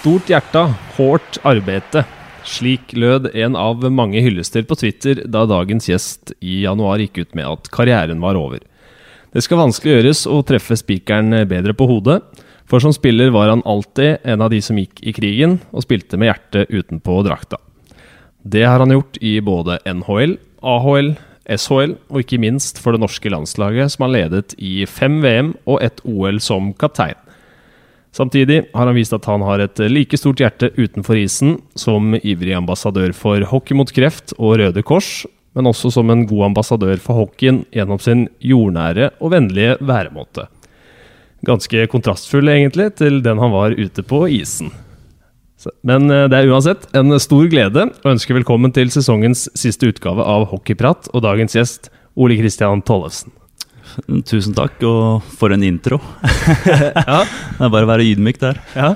Stort hjerta, hårt arbeide. Slik lød en av mange hyllester på Twitter da dagens gjest i januar gikk ut med at karrieren var over. Det skal vanskelig gjøres å treffe spikeren bedre på hodet, for som spiller var han alltid en av de som gikk i krigen og spilte med hjertet utenpå drakta. Det har han gjort i både NHL, AHL, SHL og ikke minst for det norske landslaget, som han ledet i fem VM og ett OL som kaptein. Samtidig har han vist at han har et like stort hjerte utenfor isen som ivrig ambassadør for hockey mot kreft og Røde Kors, men også som en god ambassadør for hockeyen gjennom sin jordnære og vennlige væremåte. Ganske kontrastfull, egentlig, til den han var ute på isen. Men eh, det er uansett en stor glede å ønske velkommen til sesongens siste utgave av Hockeyprat og dagens gjest, Ole Kristian Tollefsen. Tusen takk, og for en intro. ja. Det er bare å være ydmyk der. Ja.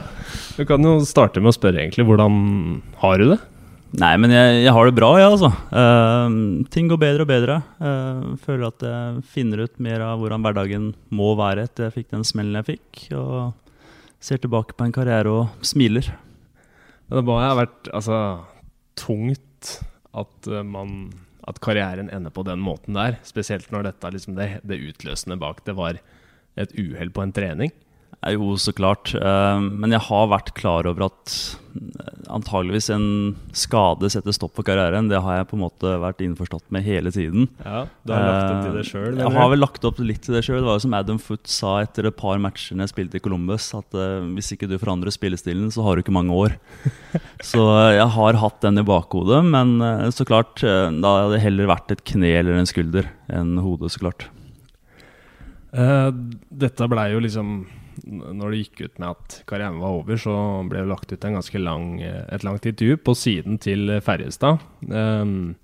Du kan jo starte med å spørre, egentlig. Hvordan har du det? Nei, men jeg, jeg har det bra, jeg, ja, altså. Uh, ting går bedre og bedre. Uh, føler at jeg finner ut mer av hvordan hverdagen må være etter jeg fikk den smellen jeg fikk. Og ser tilbake på en karriere og smiler. Det må ha vært altså, tungt at uh, man at karrieren ender på den måten der. Spesielt når dette, liksom det, det utløsende bak det var et uhell på en trening. Jo, så klart. Eh, men jeg har vært klar over at eh, antageligvis en skade setter stopp for karrieren. Det har jeg på en måte vært innforstått med hele tiden. Ja, Du har lagt opp til det selv, Jeg har vel lagt opp litt til det sjøl. Det var jo som Adam Foot sa etter et par matcher jeg spilte i Columbus, at uh, hvis ikke du forandrer spillestilen, så har du ikke mange år. så jeg har hatt den i bakhodet, men uh, så klart, uh, da hadde det heller vært et kne eller en skulder enn hodet, så klart. dette blei jo liksom når det gikk ut med at karrieren var over, så ble det lagt ut lang, et langt intervju på siden til Ferjestad. Um,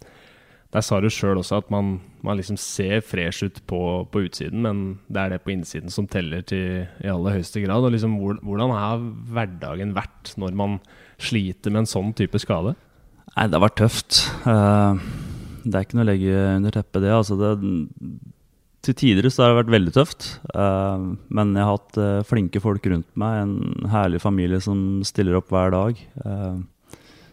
der sa du sjøl også at man, man, liksom ser fresh ut på, på, utsiden, men det er det på innsiden som teller til i aller høyeste grad. Og liksom, hvordan har hverdagen vært når man sliter med en sånn type skade? Nei, det har vært tøft. Uh, det er ikke noe å legge under teppet, det. Altså, det til tider så har det vært veldig tøft. Uh, men jeg har hatt uh, flinke folk rundt meg, en herlig familie som stiller opp hver dag. Uh,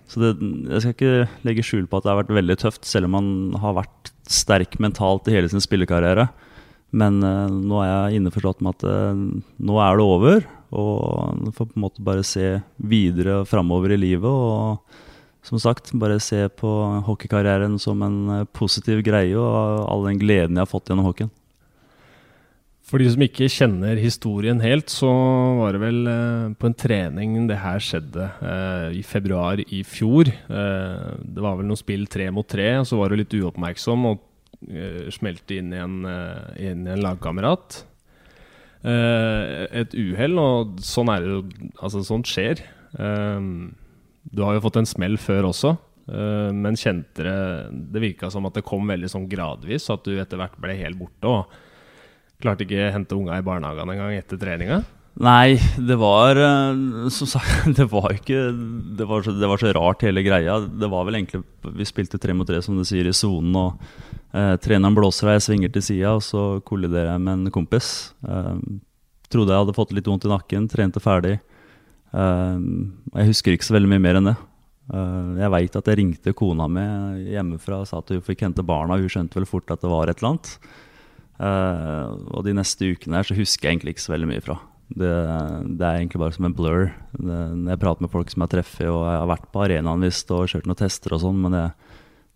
så det, jeg skal ikke legge skjul på at det har vært veldig tøft, selv om man har vært sterk mentalt i hele sin spillekarriere. Men nå er jeg innforstått med at nå er det over, og får på en måte bare se videre framover i livet. og som sagt, bare se på hockeykarrieren som en positiv greie og all den gleden jeg har fått gjennom hockeyen. For de som ikke kjenner historien helt, så var det vel eh, på en trening det her skjedde eh, i februar i fjor. Eh, det var vel noe spill tre mot tre, og så var du litt uoppmerksom og eh, smelte inn i en, eh, inn i en lagkamerat. Eh, et uhell, og sånn er det jo Altså, sånt skjer. Du har jo fått en smell før også. men kjente det Det virka som at det kom veldig sånn gradvis, at du etter hvert ble helt borte. og Klarte ikke å hente unga i barnehagen engang etter treninga? Nei, det var eh, som sagt, det var ikke det var, så, det var, så, rart hele greia. Det var vel egentlig Vi spilte tre mot tre, som du sier, i sonen. Og eh, treneren blåser og jeg svinger til sida, og så kolliderer jeg med en kompis. Eh, trodde jeg hadde fått litt vondt i nakken, trente ferdig. Eh, jeg husker ikke så veldig mye mer enn det. Eh, jeg veit at jeg ringte kona mi hjemmefra og sa at hun fikk hente barna. Hun skjønte vel fort at det var et eller annet. Uh, og de neste ukene her så husker jeg egentlig ikke så veldig mye fra. Det, det er egentlig bare som en blur. Det, jeg prater med folk som jeg treffer, og jeg har vært på arenaen visst og kjørt noen tester og sånn, men det,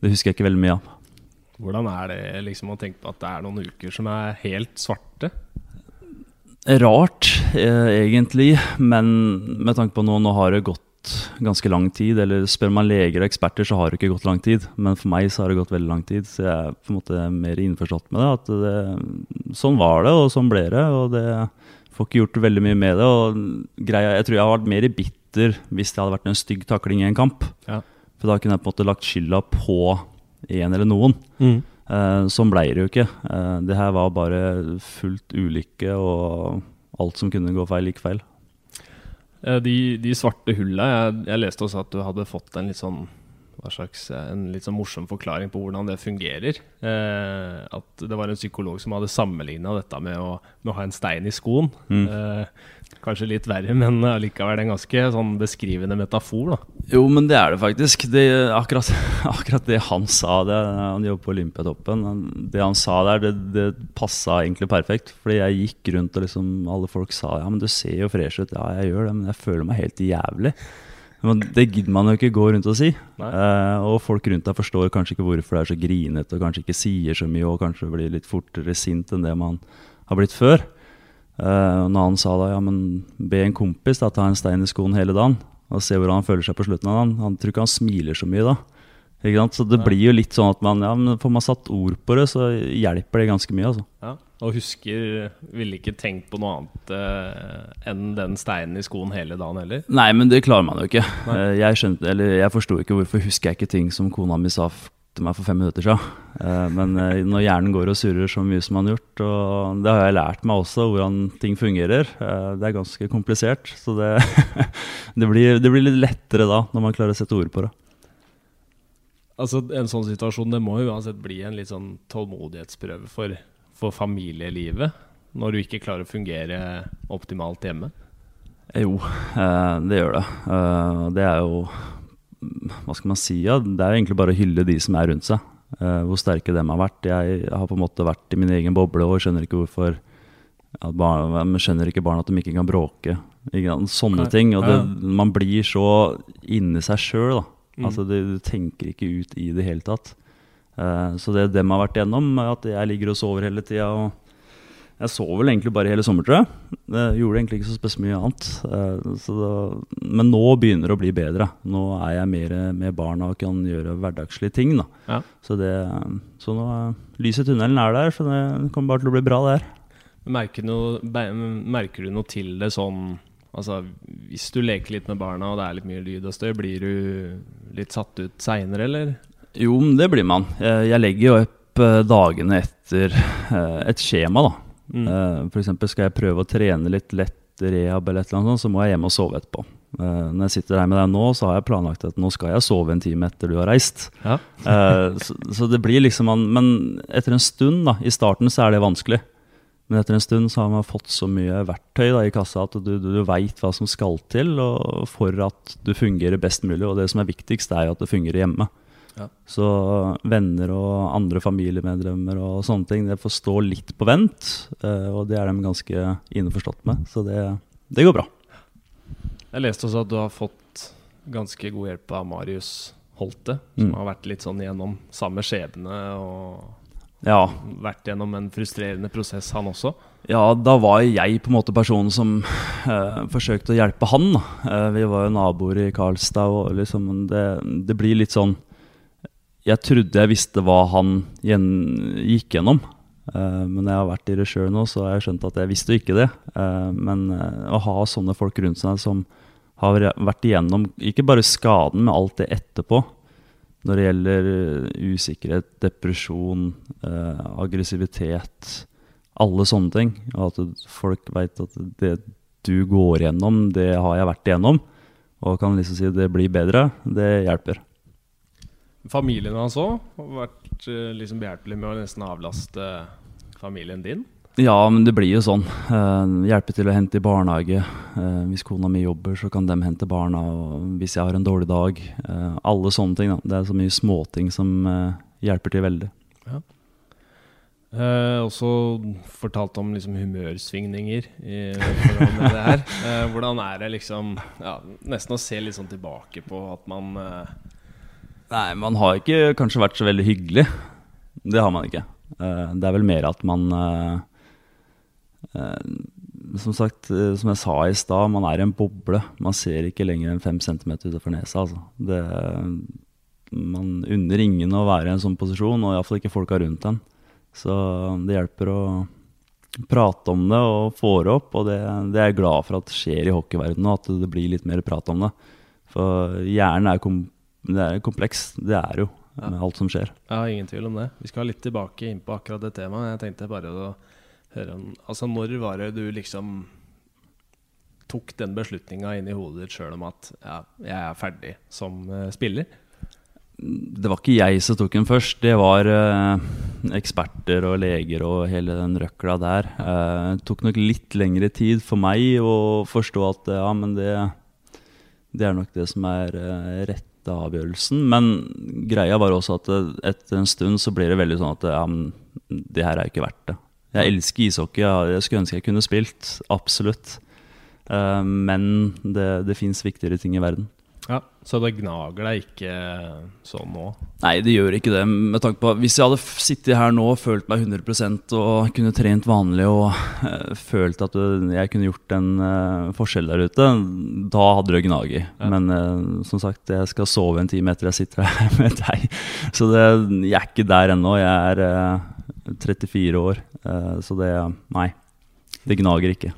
det, husker jeg ikke veldig mye av. Hvordan er det liksom å tenke på at det er noen uker som er helt svarte? Rart, eh, egentlig, men med tanke på nå, nå har det gått ganske lang tid. Eller spør man leger og eksperter, så har det ikke gått lang tid. Men for meg så har det gått veldig lang tid, så jeg er på en måte mer innforstått med det. At det, sånn var det, og sånn ble det. Og det får ikke gjort veldig mye med det. Og greia, jeg tror jeg har vært mer bitter hvis det hadde vært en stygg takling i en kamp. Ja. For da kunne jeg på en måte lagt skylda på en eller noen. Mm. Eh, sånn ble det jo ikke. Eh, det her var bare fullt ulykke, og alt som kunne gå feil, gikk feil. Eh, de, de svarte hulla jeg, jeg, leste også at du hadde fått en litt sånn slags, en litt sånn morsom forklaring på hvordan det fungerer. Eh, at det var en psykolog som hadde sammenligna dette med å, med å, ha en stein i skoen. Mm. Eh, kanskje litt verre, men allikevel en ganske sånn beskrivende metafor. da. Jo, men det er det faktisk. Det, akkurat, akkurat, det han sa, det, han jobber på Olympiatoppen, det han sa der, det, det passa egentlig perfekt. Fordi jeg gikk rundt og liksom alle folk sa ja, men du ser jo fresh ut. Ja, jeg gjør det, men jeg føler meg helt jævlig. Men det gidder man jo ikke gå rundt og si. Eh, og folk rundt deg forstår kanskje ikke hvorfor det er så grinete, og kanskje ikke sier så mye, og kanskje blir litt fortere sint enn det man har blitt før. Eh, og en annen sa da ja, men be en kompis da, ta en stein i skoen hele dagen, og se hvordan han føler seg på slutten av dagen. Han tror ikke han smiler så mye da. Ikke sant? Så det blir jo litt sånn at man, ja, men får man satt ord på det, så hjelper det ganske mye. altså. Ja. Og husker Ville ikke tenkt på noe annet uh, enn den steinen i skoen hele dagen heller? Nei, men det klarer man jo ikke. Uh, jeg skjønte, eller jeg forsto ikke hvorfor husker jeg ikke ting som kona mi sa til meg for fem minutter siden. Uh, men når hjernen går og surrer så mye som han har gjort, og det har jeg lært meg også, hvordan ting fungerer. det er ganske komplisert, så det, det, blir, det blir litt lettere da, når man klarer å sette ord på det. Altså, En sånn situasjon det må jo uansett bli en litt sånn tålmodighetsprøve for for familielivet når du ikke klarer å fungere optimalt hjemme? Jo, eh, det gjør det. Eh, det er jo Hva skal man si? Ja? Det er jo egentlig bare å hylle de som er rundt seg. Uh, hvor sterke dem har vært. Jeg har på en måte vært i min egen boble og skjønner ikke hvorfor at barn, skjønner ikke barn at de ikke kan bråke. Ikke, sånne ting. Og det, man blir så inni seg sjøl. Mm. Altså, du tenker ikke ut i det hele tatt. Uh, så det dem har vært igjennom, at jeg ligger og sover hele tida. Jeg sov vel egentlig bare hele sommer, tror jeg. Jeg gjorde egentlig ikke så spesielt mye annet. Eh, da, men nå begynner det å bli bedre. Nå er jeg mer med barna og kan gjøre hverdagslige ting. Ja. Så, det, så nå lyset i tunnelen er der, så det kommer bare til å bli bra, der. Merker, merker du noe til det sånn Altså, Hvis du leker litt med barna og det er litt mye lyd og støy, blir du litt satt ut seinere, eller? Jo, det blir man. Jeg legger jo opp eh, dagene etter eh, et skjema, da. Mm. Uh, F.eks. skal jeg prøve å trene litt lett rehab, eller et eller annet sånt, så må jeg hjem og sove etterpå. Når jeg sitter her med deg nå, så har jeg planlagt at nå skal jeg sove en time etter du har reist. Ja. så, så, det blir liksom Men etter en stund, da, i starten så er det vanskelig. Men etter en stund så har man fått så mye verktøy da, i kassa at du, du, du veit hva som skal til for at du fungerer best mulig. Og det som er viktigst, er jo at det fungerer hjemme. Ja. Så venner og andre familiemedlemmer og sånne ting, det får stå litt på vent. Eh, og det er de ganske innforstått med, så det, det går bra. Jeg leste også at du har fått ganske god hjelp av Marius Holte, som mm. har vært litt sånn gjennom samme skjebne og ja. vært gjennom en frustrerende prosess, han også. Ja, da var jeg på en måte personen som eh, forsøkte å hjelpe han. Eh, vi var jo naboer i Karlstad, og liksom det, det blir litt sånn jeg trodde jeg visste hva han gikk gjennom. Uh, men jeg har vært i det sjøl nå, så har jeg skjønt at jeg visste ikke det. Uh, men uh, å ha sånne folk rundt seg som har vært igjennom ikke bare skaden, men alt det etterpå. Når det gjelder usikkerhet, depresjon, aggressivitet, alle sånne ting. Og at folk veit at det du går gjennom, det har jeg vært igjennom. Og kan liksom si det blir bedre. Det hjelper. Familien hans òg har vært eh, liksom behjelpelig med å nesten avlaste familien din? Ja, men det blir jo sånn. Uh, hjelpe til å hente i barnehage. Uh, hvis kona mi jobber, så kan de hente barna. Hvis jeg har en dårlig dag. Uh, alle sånne ting. Da. Det er så mye småting som hjelper til veldig. Ja. også fortalt om liksom humørsvingninger i forhold med det her. hvordan er det liksom ja, Nesten å se litt sånn tilbake på at man Nei, man har ikke kanskje vært så veldig hyggelig. Det har man ikke. Uh, det er vel mer at man uh, uh, Som sagt, som jeg sa i stad, man er i en boble. Man ser ikke lenger enn fem centimeter utenfor nesa. Altså. Det, man unner ingen å være i en sånn posisjon, og iallfall ikke folka rundt en. Så det hjelper å prate om det og få det opp, og det, det er jeg glad for at skjer i hockeyverdenen, at det blir litt mer prat om det. For hjernen er kom det er komplekst. Det er jo med alt som skjer. Ja, ingen tvil om det. Vi skal litt tilbake inn på akkurat det temaet. Jeg tenkte bare å høre om Altså, når var det du liksom tok den beslutninga inn i hodet ditt sjøl om at ja, jeg er ferdig som uh, spiller? det var ikke jeg som tok den først. Det var eh, eksperter og leger og hele den røkla der. Eh, det tok nok litt lengre tid for meg å forstå at ja, men det, det er nok det som er eh, rette avgjørelsen. Men greia var også at etter en stund så blir det veldig sånn at ja, det her er ikke verdt det. Jeg elsker ishockey. Jeg skulle ønske jeg kunne spilt. Absolutt. Eh, men det, det fins viktigere ting i verden. Ja, Så det gnager deg ikke sånn nå? Nei, det gjør ikke det. med tanke på Hvis jeg hadde sittet her nå og følt meg 100 og kunne trent vanlig og uh, følt at øh, jeg kunne gjort en uh, forskjell der ute, da hadde det gnaget. Ja. Men uh, som sagt, jeg skal sove en time etter jeg sitter her med deg. Så det, jeg er ikke der ennå. Jeg er eh, 34 år, eh, så det Nei. Det gnager ikke.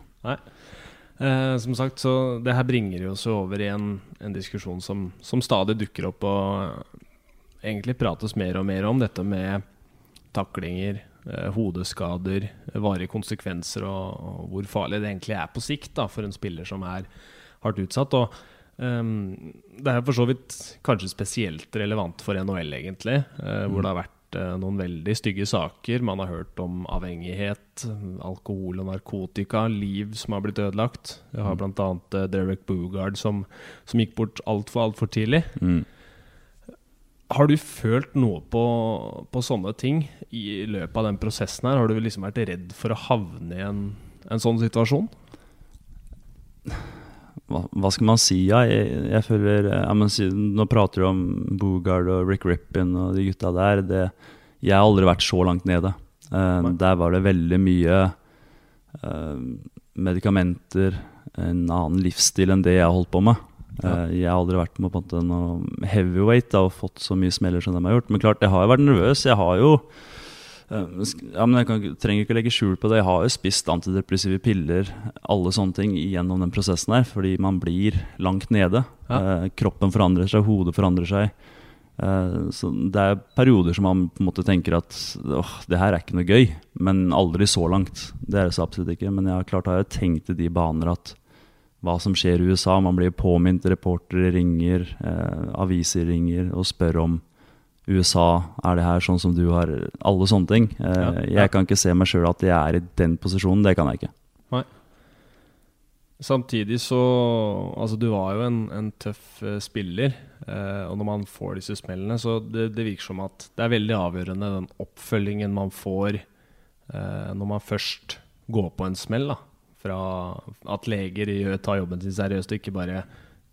Eh, som sagt, så det her bringer oss over i en, en diskusjon som, som stadig dukker opp, og eh, egentlig prates mer og mer om dette med taklinger, eh, hodeskader, varige konsekvenser, og, og hvor farlig det egentlig er på sikt da, for en spiller som er hardt utsatt. Og eh, det er for så vidt kanskje spesielt relevant for NHL, egentlig, eh, hvor det har vært eh, noen veldig stygge saker. Man har hørt om avhengighet, alkohol og narkotika, liv som har blitt ødelagt. Jeg har bl.a. Uh, Derek Boogard som, som gikk bort altfor, altfor tidlig. Mm. Har du følt noe på, på sånne ting i løpet av den prosessen her? Har du liksom vært redd for å havne i en, en sånn situasjon? Hva, hva skal man si? Ja, jeg, jeg føler jeg, Nå prater du om Boogard og Rick Rippin og de gutta der. Det, jeg har aldri vært så langt nede. Uh, der var det veldig mye uh, medikamenter, en annen livsstil enn det jeg har holdt på med. Eh, jeg har aldri vært på en måte noe heavyweight da, og fått så mye smeller som de har gjort. Men klart, jeg har jo vært nervøs. Jeg har jo ja, men Jeg kan, trenger ikke legge skjul på det. Jeg har jo spist antidepressive piller, alle sånne ting, gjennom den prosessen her. Fordi man blir langt nede. Ja. Eh, kroppen forandrer seg, hodet forandrer seg. Eh, så det er perioder som man på en måte tenker at åh, det her er ikke noe gøy. Men aldri så langt. Det er det så absolutt ikke. Men jeg har klart har jeg tenkt i de baner at hva som skjer i USA. Man blir påminnet, reportere ringer, eh, aviser ringer og spør om USA, er det her sånn som du har Alle sånne ting. Eh, Ja, ja. Jeg kan ikke se meg sjøl at jeg er i den posisjonen. Det kan jeg ikke. Samtidig så Altså, du var jo en, en tøff eh, spiller. eh, og når man får disse smellene, så det, det virker som at det er veldig avgjørende den oppfølgingen man får eh, når man først går på en smell. da Fra at leger tar jobben sin seriøst og ikke bare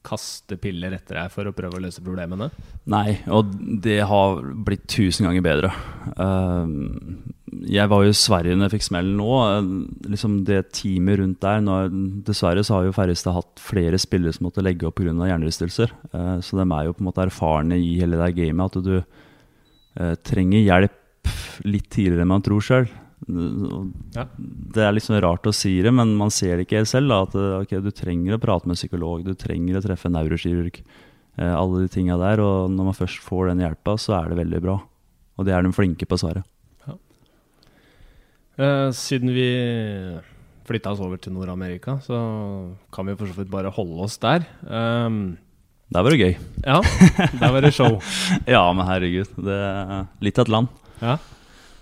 kaster piller etter deg for å prøve å løse problemene. Nei, og det har blitt tusen ganger bedre. Eh, jeg var jo i Sverige når jeg fikk smellen nå. liksom Det teamet rundt der nå, Dessverre så har jo færreste hatt flere spillere som måtte legge opp pga. hjernerystelser. Eh, så de er jo på en måte erfarne i hele det gamet. At du eh, trenger hjelp litt tidligere enn man tror sjøl. Ja. Det er liksom rart å si det, men man ser det ikke helt selv. Da, at okay, du trenger å prate med psykolog, du trenger å treffe en neurokirurg. Eh, alle de tinga der. Og når man først får den hjelpa, så er det veldig bra. Og det er de flinke på, Sverre. Eh, siden vi flytta oss over til Nord-Amerika, så kan vi for så vidt bare holde oss der. Um, Der var det gøy. ja, der var det show. Ja, men herregud. Det er litt av et land. Ja.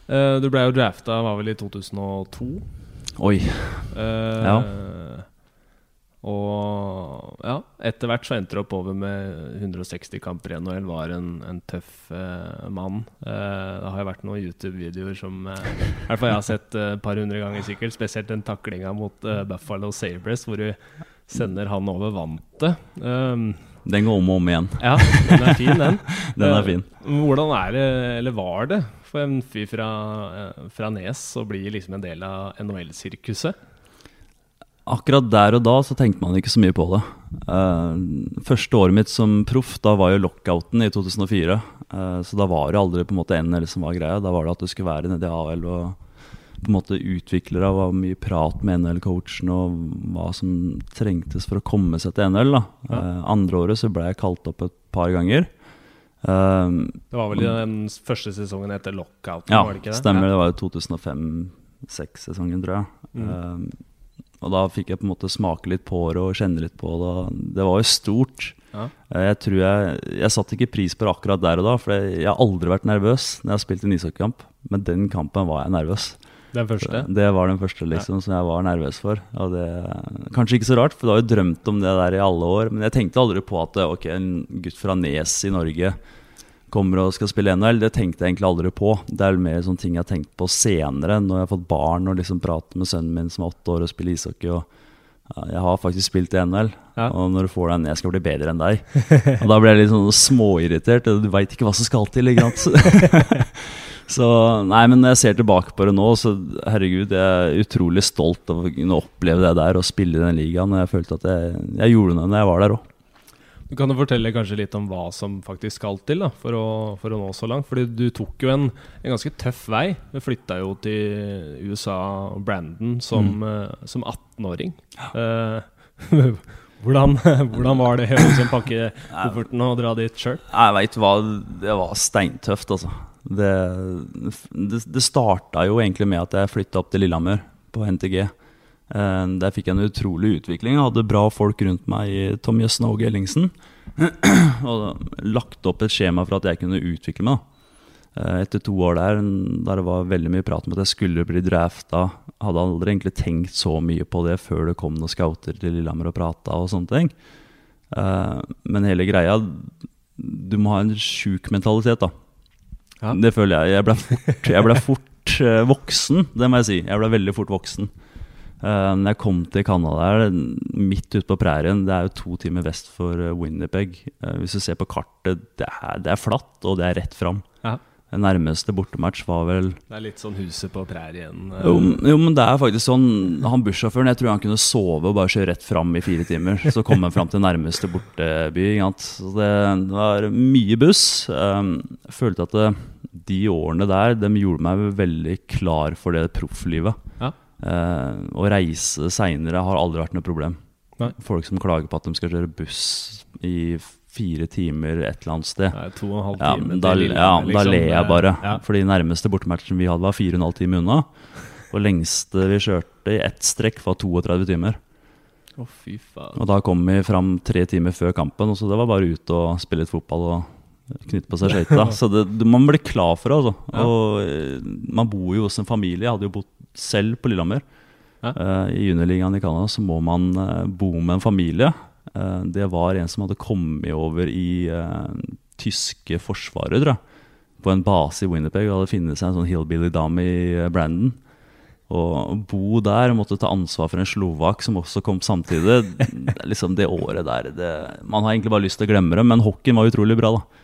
Eh, du ble jo drafta, var vel i 2002? Oi. Uh, Ja. Og ja, etter hvert så endte det opp over med 160 kamper i NHL. Var en, en tøff uh, mann. Uh, det har vært noen YouTube-videoer som uh, I hvert fall jeg har sett et par hundre ganger sikkert. Spesielt den taklinga mot Buffalo Sabres, hvor du sender han over vantet. Um, Den går om og om igjen. ja, den er fin, den. Den er Eh, fin. Hvordan er det, eller var det, for en fyr fra, eh, fra Nes å bli liksom en del av NHL-sirkuset? Akkurat der og da så tenkte man ikke så mye på det. Eh, første året mitt som proff, da var jo lockouten i 2004. Eh, så da var det aldri på en måte NL som var greia. Da var det at du skulle være nede i AL og på en måte utviklere. var mye prat med NL-coachen og hva som trengtes for å komme seg til NL. da. Ja. Eh, andre året så ble jeg kalt opp et par ganger. Eh, Det var vel den første sesongen etter lockouten, ja, var det ikke det? stemmer. Det var jo 2005-2006-sesongen, tror jeg. Mm. Eh, og da fikk jeg på en måte smake litt på det og kjenne litt på det. Det var jo stort. Ja. Jeg tror jeg, jeg satte ikke pris på det akkurat der og da, for jeg har aldri vært nervøs når jeg har spilt en ishockeykamp. Men den kampen var jeg nervøs. Den første. Det var den første liksom som jeg var nervøs for. Og det, kanskje ikke så rart, for du har jo drømt om det der i alle år. Men jeg tenkte aldri på at ok, en gutt fra Nes i Norge kommer og skal spille NHL. Det tenkte jeg egentlig aldri på. Det er mer sånne ting jeg har tenkt på senere, når jeg har fått barn og liksom prater med sønnen min som er åtte år og spiller ishockey. og ja, jeg har faktisk spilt i NL, Ja. og når du får den 'jeg skal bli bedre enn deg' Og Da ble jeg litt sånn småirritert. Du veit ikke hva som skal til. ikke sant? Så nei, men når jeg ser tilbake på det nå, så herregud, jeg er utrolig stolt av å kunne oppleve det der og spille i den ligaen. Og jeg følte at jeg, jeg gjorde det når jeg var der òg. Du kan jo fortelle kanskje litt om hva som faktisk skal til da, for, å, for å nå så langt. Fordi du tok jo en, en ganske tøff vei. Du flytta jo til USA, og Brandon, som, eh, som 18-åring. Eh, hvordan, hvordan var det å liksom pakke kofferten og dra dit sjøl? Jeg veit hva, det var steintøft, altså. Det, det, det starta jo egentlig med at jeg flytta opp til Lillehammer på NTG. Eh, Der fikk jeg en utrolig utvikling. Jeg hadde bra folk rundt meg i Tom Jøssen og Åge Ellingsen. Og lagt opp et skjema for at jeg kunne utvikle meg. Eh, Etter to år der, der det var veldig mye prat om at jeg skulle bli drafta, hadde aldri egentlig tenkt så mye på det før det kom noen scouter til Lillehammer og prata og sånne ting. Eh, Men hele greia Du må ha en sjuk mentalitet, da. Ja. Det føler jeg. Jeg ble fort, jeg ble fort voksen, det må jeg si. Jeg ble veldig fort voksen. Uh, når jeg kom til Canada, midt ute på prærien Det er jo to timer vest for Winderpeg. Winnipeg. Eh, hvis du ser på kartet, det er, det er flatt, og det er rett fram. Ja. Den nærmeste bortematch var vel Det er litt sånn huset på prærien. eh. jo, jo, men det er faktisk sånn Han bussjåføren, jeg tror han kunne sove og bare kjøre rett fram i fire timer. Så kom han fram til nærmeste borteby. Så det, var mye buss. Jeg følte at det, de årene der De gjorde meg veldig klar for det profflivet. Ja. Eh, å reise seinere har aldri vært noe problem. Nei. Folk som klager på at de skal kjøre buss i fire timer et eller annet sted. Er to og en halv Ja, time da, til ja, liksom, da ler jeg bare. Ja. Fordi nærmeste bortematchen vi hadde, var 4,5 timer unna. Og lengste vi kjørte i ett strekk, var 32 timer. Å, fy faen. Og da kom vi fram tre timer før kampen, og så det var bare ut og spille litt fotball og knytte på seg skøyta. Så det, det- man blir klar for det, altså. Ja. Og eh, man bor jo hos en familie. Jeg hadde jo bodd selv på Lillehammer. Ja. Uh, I juniorligaen i Canada så må man uh, bo med en familie. Uh, det var en som hadde kommet over i tyske forsvaret, tror jeg. På en base i Winnerpeg. Og hadde funnet seg en sånn hillbilly-dame i eh, Brandon. Og bo der, og måtte ta ansvar for en slovak som også kom samtidig. Liksom det året der det, Man har egentlig bare lyst til å glemme det, men hockeyen var utrolig bra, da.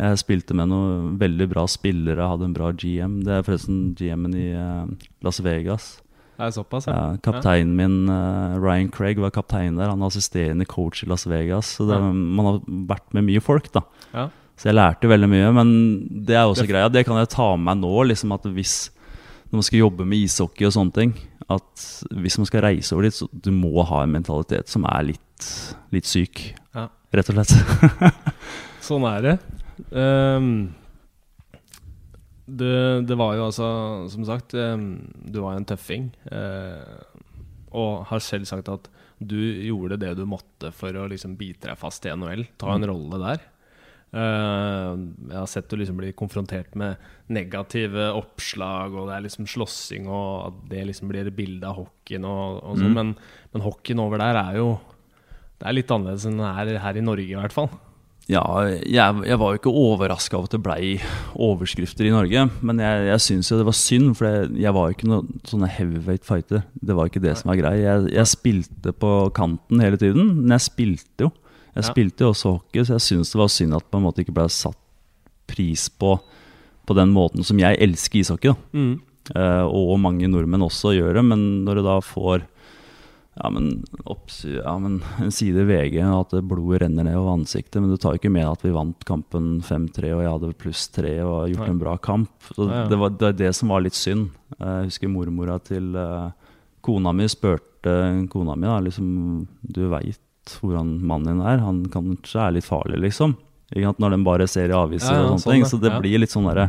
Jeg spilte med noen veldig bra spillere, hadde en bra GM. Det er forresten GM-en i eh, Las Vegas. Det er såpass, ja. Ja, kapteinen min, eh, Ryan Craig, var kaptein der. Han er assisterende coach i Las Vegas. Så det, Ja. man har vært med mye folk, da. Ja. Så jeg lærte veldig mye. Men det er også Det- greia. Det kan jeg ta med meg nå. Liksom at hvis når man skal jobbe med ishockey og sånne ting, at hvis man skal reise over dit, så du må ha en mentalitet som er litt, litt syk. Ja. Rett og slett. Sånn er det. Ehm, det. Det var jo altså, som sagt, um, du var en tøffing. Uh, og har selv sagt at du gjorde det du måtte for å liksom bite deg fast i NHL. Ta en rolle der. Uh, jeg har sett du liksom bli konfrontert med negative oppslag, og det er liksom slåssing, og at det liksom blir et bilde av hockeyen og, og sånn. Mm. Men, men hockeyen over der er jo Det er litt annerledes enn det er her i Norge, i hvert fall. Ja, jeg, jeg var jo ikke overraska over at det blei overskrifter i Norge. Men jeg, jeg syns jo det var synd, for jeg, jeg var jo ikke noen sånne heavyweight fighter. Det var ikke det som var grei. Jeg, spilte på kanten hele tiden, men jeg spilte jo. Jeg Ja. spilte jo også hockey, så jeg syns det var synd at på en måte ikke ble satt pris på på den måten som jeg elsker ishockey. Da. Eh, og mange nordmenn også gjør det, men når du da får ja, men, oppsy, ja, men i VG at blodet renner ned over ansiktet, men du tar ikke med at vi vant kampen 5-3 og jeg hadde pluss 3 og gjort Nei. en bra kamp. Så Nei, ja. Det var det, var det som var litt synd. Eh, Jeg husker mormora til uh, kona mi spurte kona mi da, liksom, Du veit hvordan mannen din er, han kanskje er litt farlig, liksom. Når den bare ser i aviser Ja, og sånne sånn, ting. ja. Så det blir litt sånn derre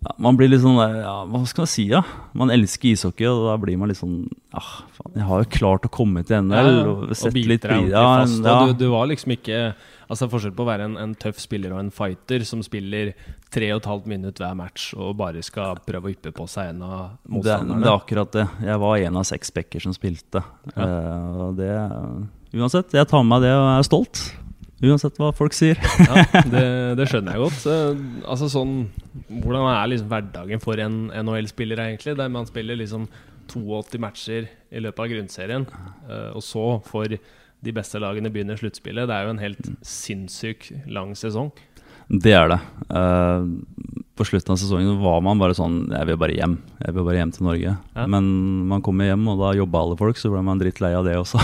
ja, Man blir litt sånn ja, Hva skal man si, ja? Man elsker ishockey, og da blir man litt sånn Ja, faen, Jeg har jo klart å komme til NHL og sett biter litt deg ordentlig fast. ja, Og du, du var liksom ikke Altså Forskjell på å være en, en tøff spiller og en fighter som spiller tre og et halvt minutt hver match og bare skal prøve å yppe på seg en av det, det er akkurat det. Jeg var en av seks backer som spilte. Og det Uansett, jeg tar med meg det og er stolt. Uansett hva folk sier. Ja, det, det skjønner jeg godt. Altså sånn Hvordan er liksom hverdagen for en NHL-spiller, egentlig? Der man spiller liksom 82 matcher i løpet av grunnserien, eh, og så får de beste lagene begynner sluttspillet. Det er jo en helt sinnssyk lang sesong. Det er det. Eh, på slutten av sesongen var man bare sånn Jeg vil bare hjem. Jeg vil bare hjem til Norge. Ja. Men man kommer hjem, og da jobba alle folk, så ble man drittlei av det også.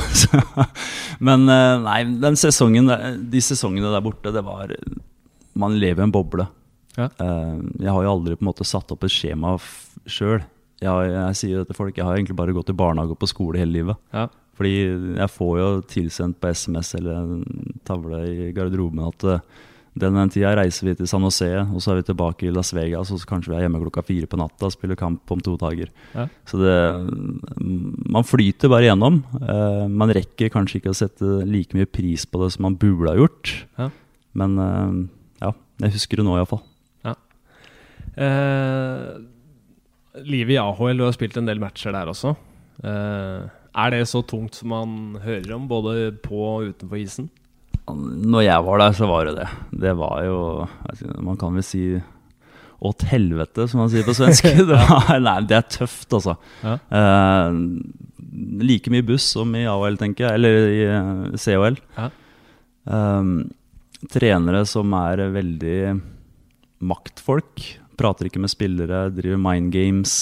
Men eh, nei, den sesongen, de sesongene der borte, det var Man lever i en boble. Ja. Eh, jeg har jo aldri på en måte satt opp et skjema sjøl. Jeg, jeg sier det til folk, jeg har egentlig bare gått i barnehage og på skole hele livet. Ja. Fordi jeg får jo tilsendt på SMS eller en tavle i garderoben at eh, den tida reiser vi til San Jose, og så er vi tilbake i Las Vegas, og så kanskje vi er hjemme klokka fire på natta og spiller kamp om to dager. Ja. Så det Man flyter bare gjennom. Uh, man rekker kanskje ikke å sette like mye pris på det som man burde ha gjort. Ja. Men uh, ja, jeg husker det nå iallfall. Eh, livet i AHL, du har spilt en del matcher der også. Uh, er det så tungt som man hører om, både på og utenfor isen? Når jeg var der, så var det det. Det var jo Man kan vel si åt helvete, som man sier på svensk. Det, var, nei, det er tøft, altså. Ja. Eh, like mye buss som i AHL, tenker jeg. Eller i COL. Ja. Eh, trenere som er veldig maktfolk. Prater ikke med spillere, driver mind games.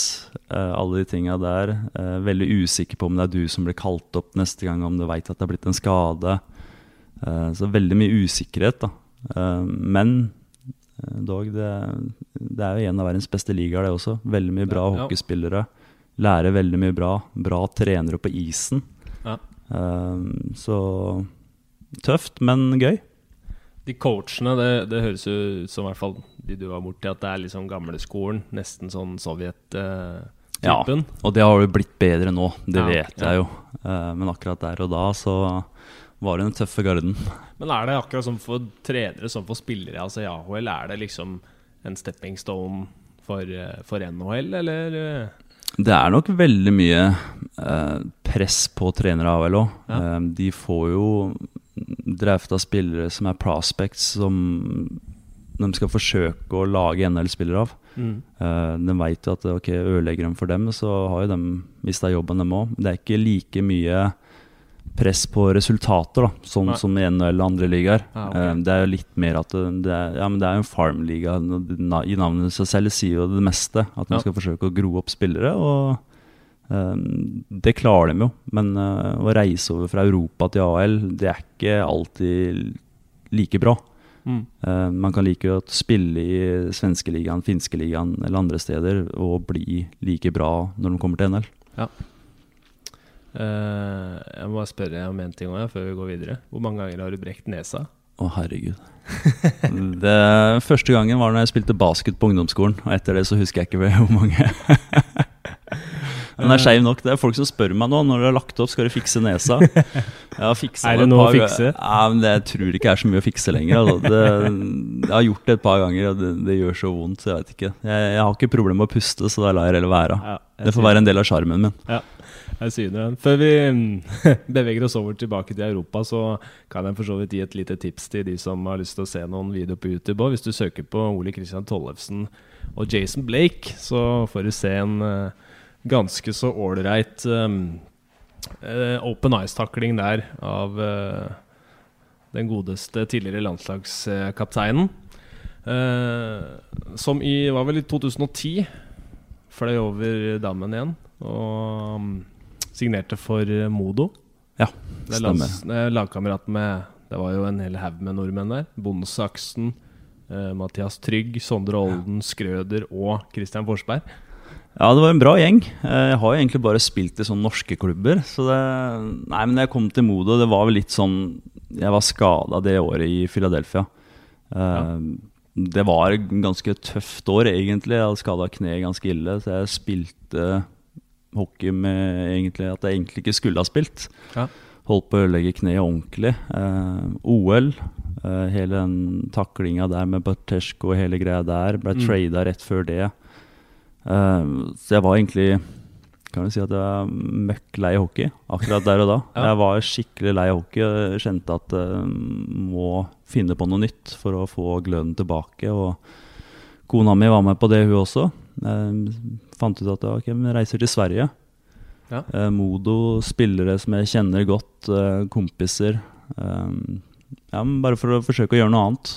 eh, alle de tinga der. Eh, veldig usikker på om det er du som blir kalt opp neste gang, om du veit at det er blitt en skade. Eh, så veldig mye usikkerhet, da. Eh, men eh, dog, det, det er jo en av verdens beste ligaer, det også. Veldig mye bra Ja, ja. hockeyspillere. Lærer veldig mye bra. Bra trenere på isen. Ja. Så tøft, men gøy. De coachene, det, det høres jo ut som i hvert fall de du var borti, at det er liksom gamleskolen. Nesten sånn Sovjet-typen. Og det har jo blitt bedre nå, det Ja, vet jeg jo. Men akkurat der og da så var i den tøffe garden. Men er det akkurat som for trenere som for spillere? Altså i AHL, er det liksom en stepping stone for, eh, for NHL, eller? eh? Det er nok veldig mye eh, press på trenere av AHL. Ja. Eh, de får jo drafta spillere som er prospects, som de skal forsøke å lage NHL-spillere av. Mm. Eh, de veit jo at ok, ødelegger de for dem, så har jo de mista jobben, dem òg. Det er ikke like mye press på resultater, da, sånn Nei. som i NHL og andre ligaer. Ah, okay. Eh, det er jo litt mer at det, det er, ja, men det er jo en farm-liga. I navnet seg selv sier jo det meste. At man Ja. skal forsøke å gro opp spillere. Og eh, det klarer de jo. Men eh, å reise over fra Europa til AL, det er ikke alltid like bra. Mm. Uh, man kan like å spille i svenskeligaen, finskeligaen eller andre steder og bli like bra når de kommer til NL. Eh, jeg må bare spørre om en ting også, før vi går videre. Hvor mange ganger har du brekt nesa? Å, herregud. det Første gangen var når jeg spilte basket på ungdomsskolen. Og etter det så husker jeg ikke hvor mange. Den er skeiv nok. Det er folk som spør meg nå når du har lagt opp, skal du fikse nesa. Jeg har fiksa Er det noe å fikse? Ja, men det, Jeg tror ikke det er så mye å fikse lenger. Altså. Det, jeg har gjort det et par ganger, og det, det gjør så vondt. så Jeg vet ikke. Jeg, jeg har ikke problemer med å puste, så da lar jeg det være. Ja, jeg Det får være en del av sjarmen min. Jeg syner den. Før vi mm, beveger oss over tilbake til Europa, så kan jeg for så vidt gi et lite tips til de som har lyst til å se noen videoer på YouTube. Og hvis du søker på Ole Christian Tollefsen og Jason Blake, så får du se en eh, ganske så ålreit um, open eyes-takling der av uh, den godeste tidligere landslagskapteinen. Uh, som i var vel i 2010 fløy over dammen igjen og um, signerte for eh, Modo. Ja, Det er stemmer. er lagkamerat med Det var jo en hel haug med nordmenn der. Bondesaksen, eh, Mathias Trygg, Sondre Olden, Skrøder og Christian Forsberg. Ja, det var en bra gjeng. Eh, Jeg har jo egentlig bare spilt i sånne norske klubber. Så det Nei, men jeg kom til Modo, det var vel litt sånn Jeg var skada det året i Philadelphia. Eh, det var et ganske tøft år, egentlig. Jeg hadde skada kneet ganske ille, så jeg spilte hockey med egentlig at jeg egentlig ikke skulle ha spilt. Ja. Holdt på å ødelegge kneet ordentlig. Eh, OL, eh, hele den taklinga der med Bartesjko og hele greia der, ble Mm. trada rett før det. Eh, så jeg var egentlig kan du si at jeg var møkk lei hockey akkurat der og da. Ja. Jeg var skikkelig lei hockey og kjente at jeg må finne på noe nytt for å få gløden tilbake. Og kona mi var med på det, hun også. Jeg fant ut at ok, vi reiser til Sverige. Ja. Eh, Modo, spillere som jeg kjenner godt, eh, kompiser. Eh, ja, men bare for å forsøke å gjøre noe annet.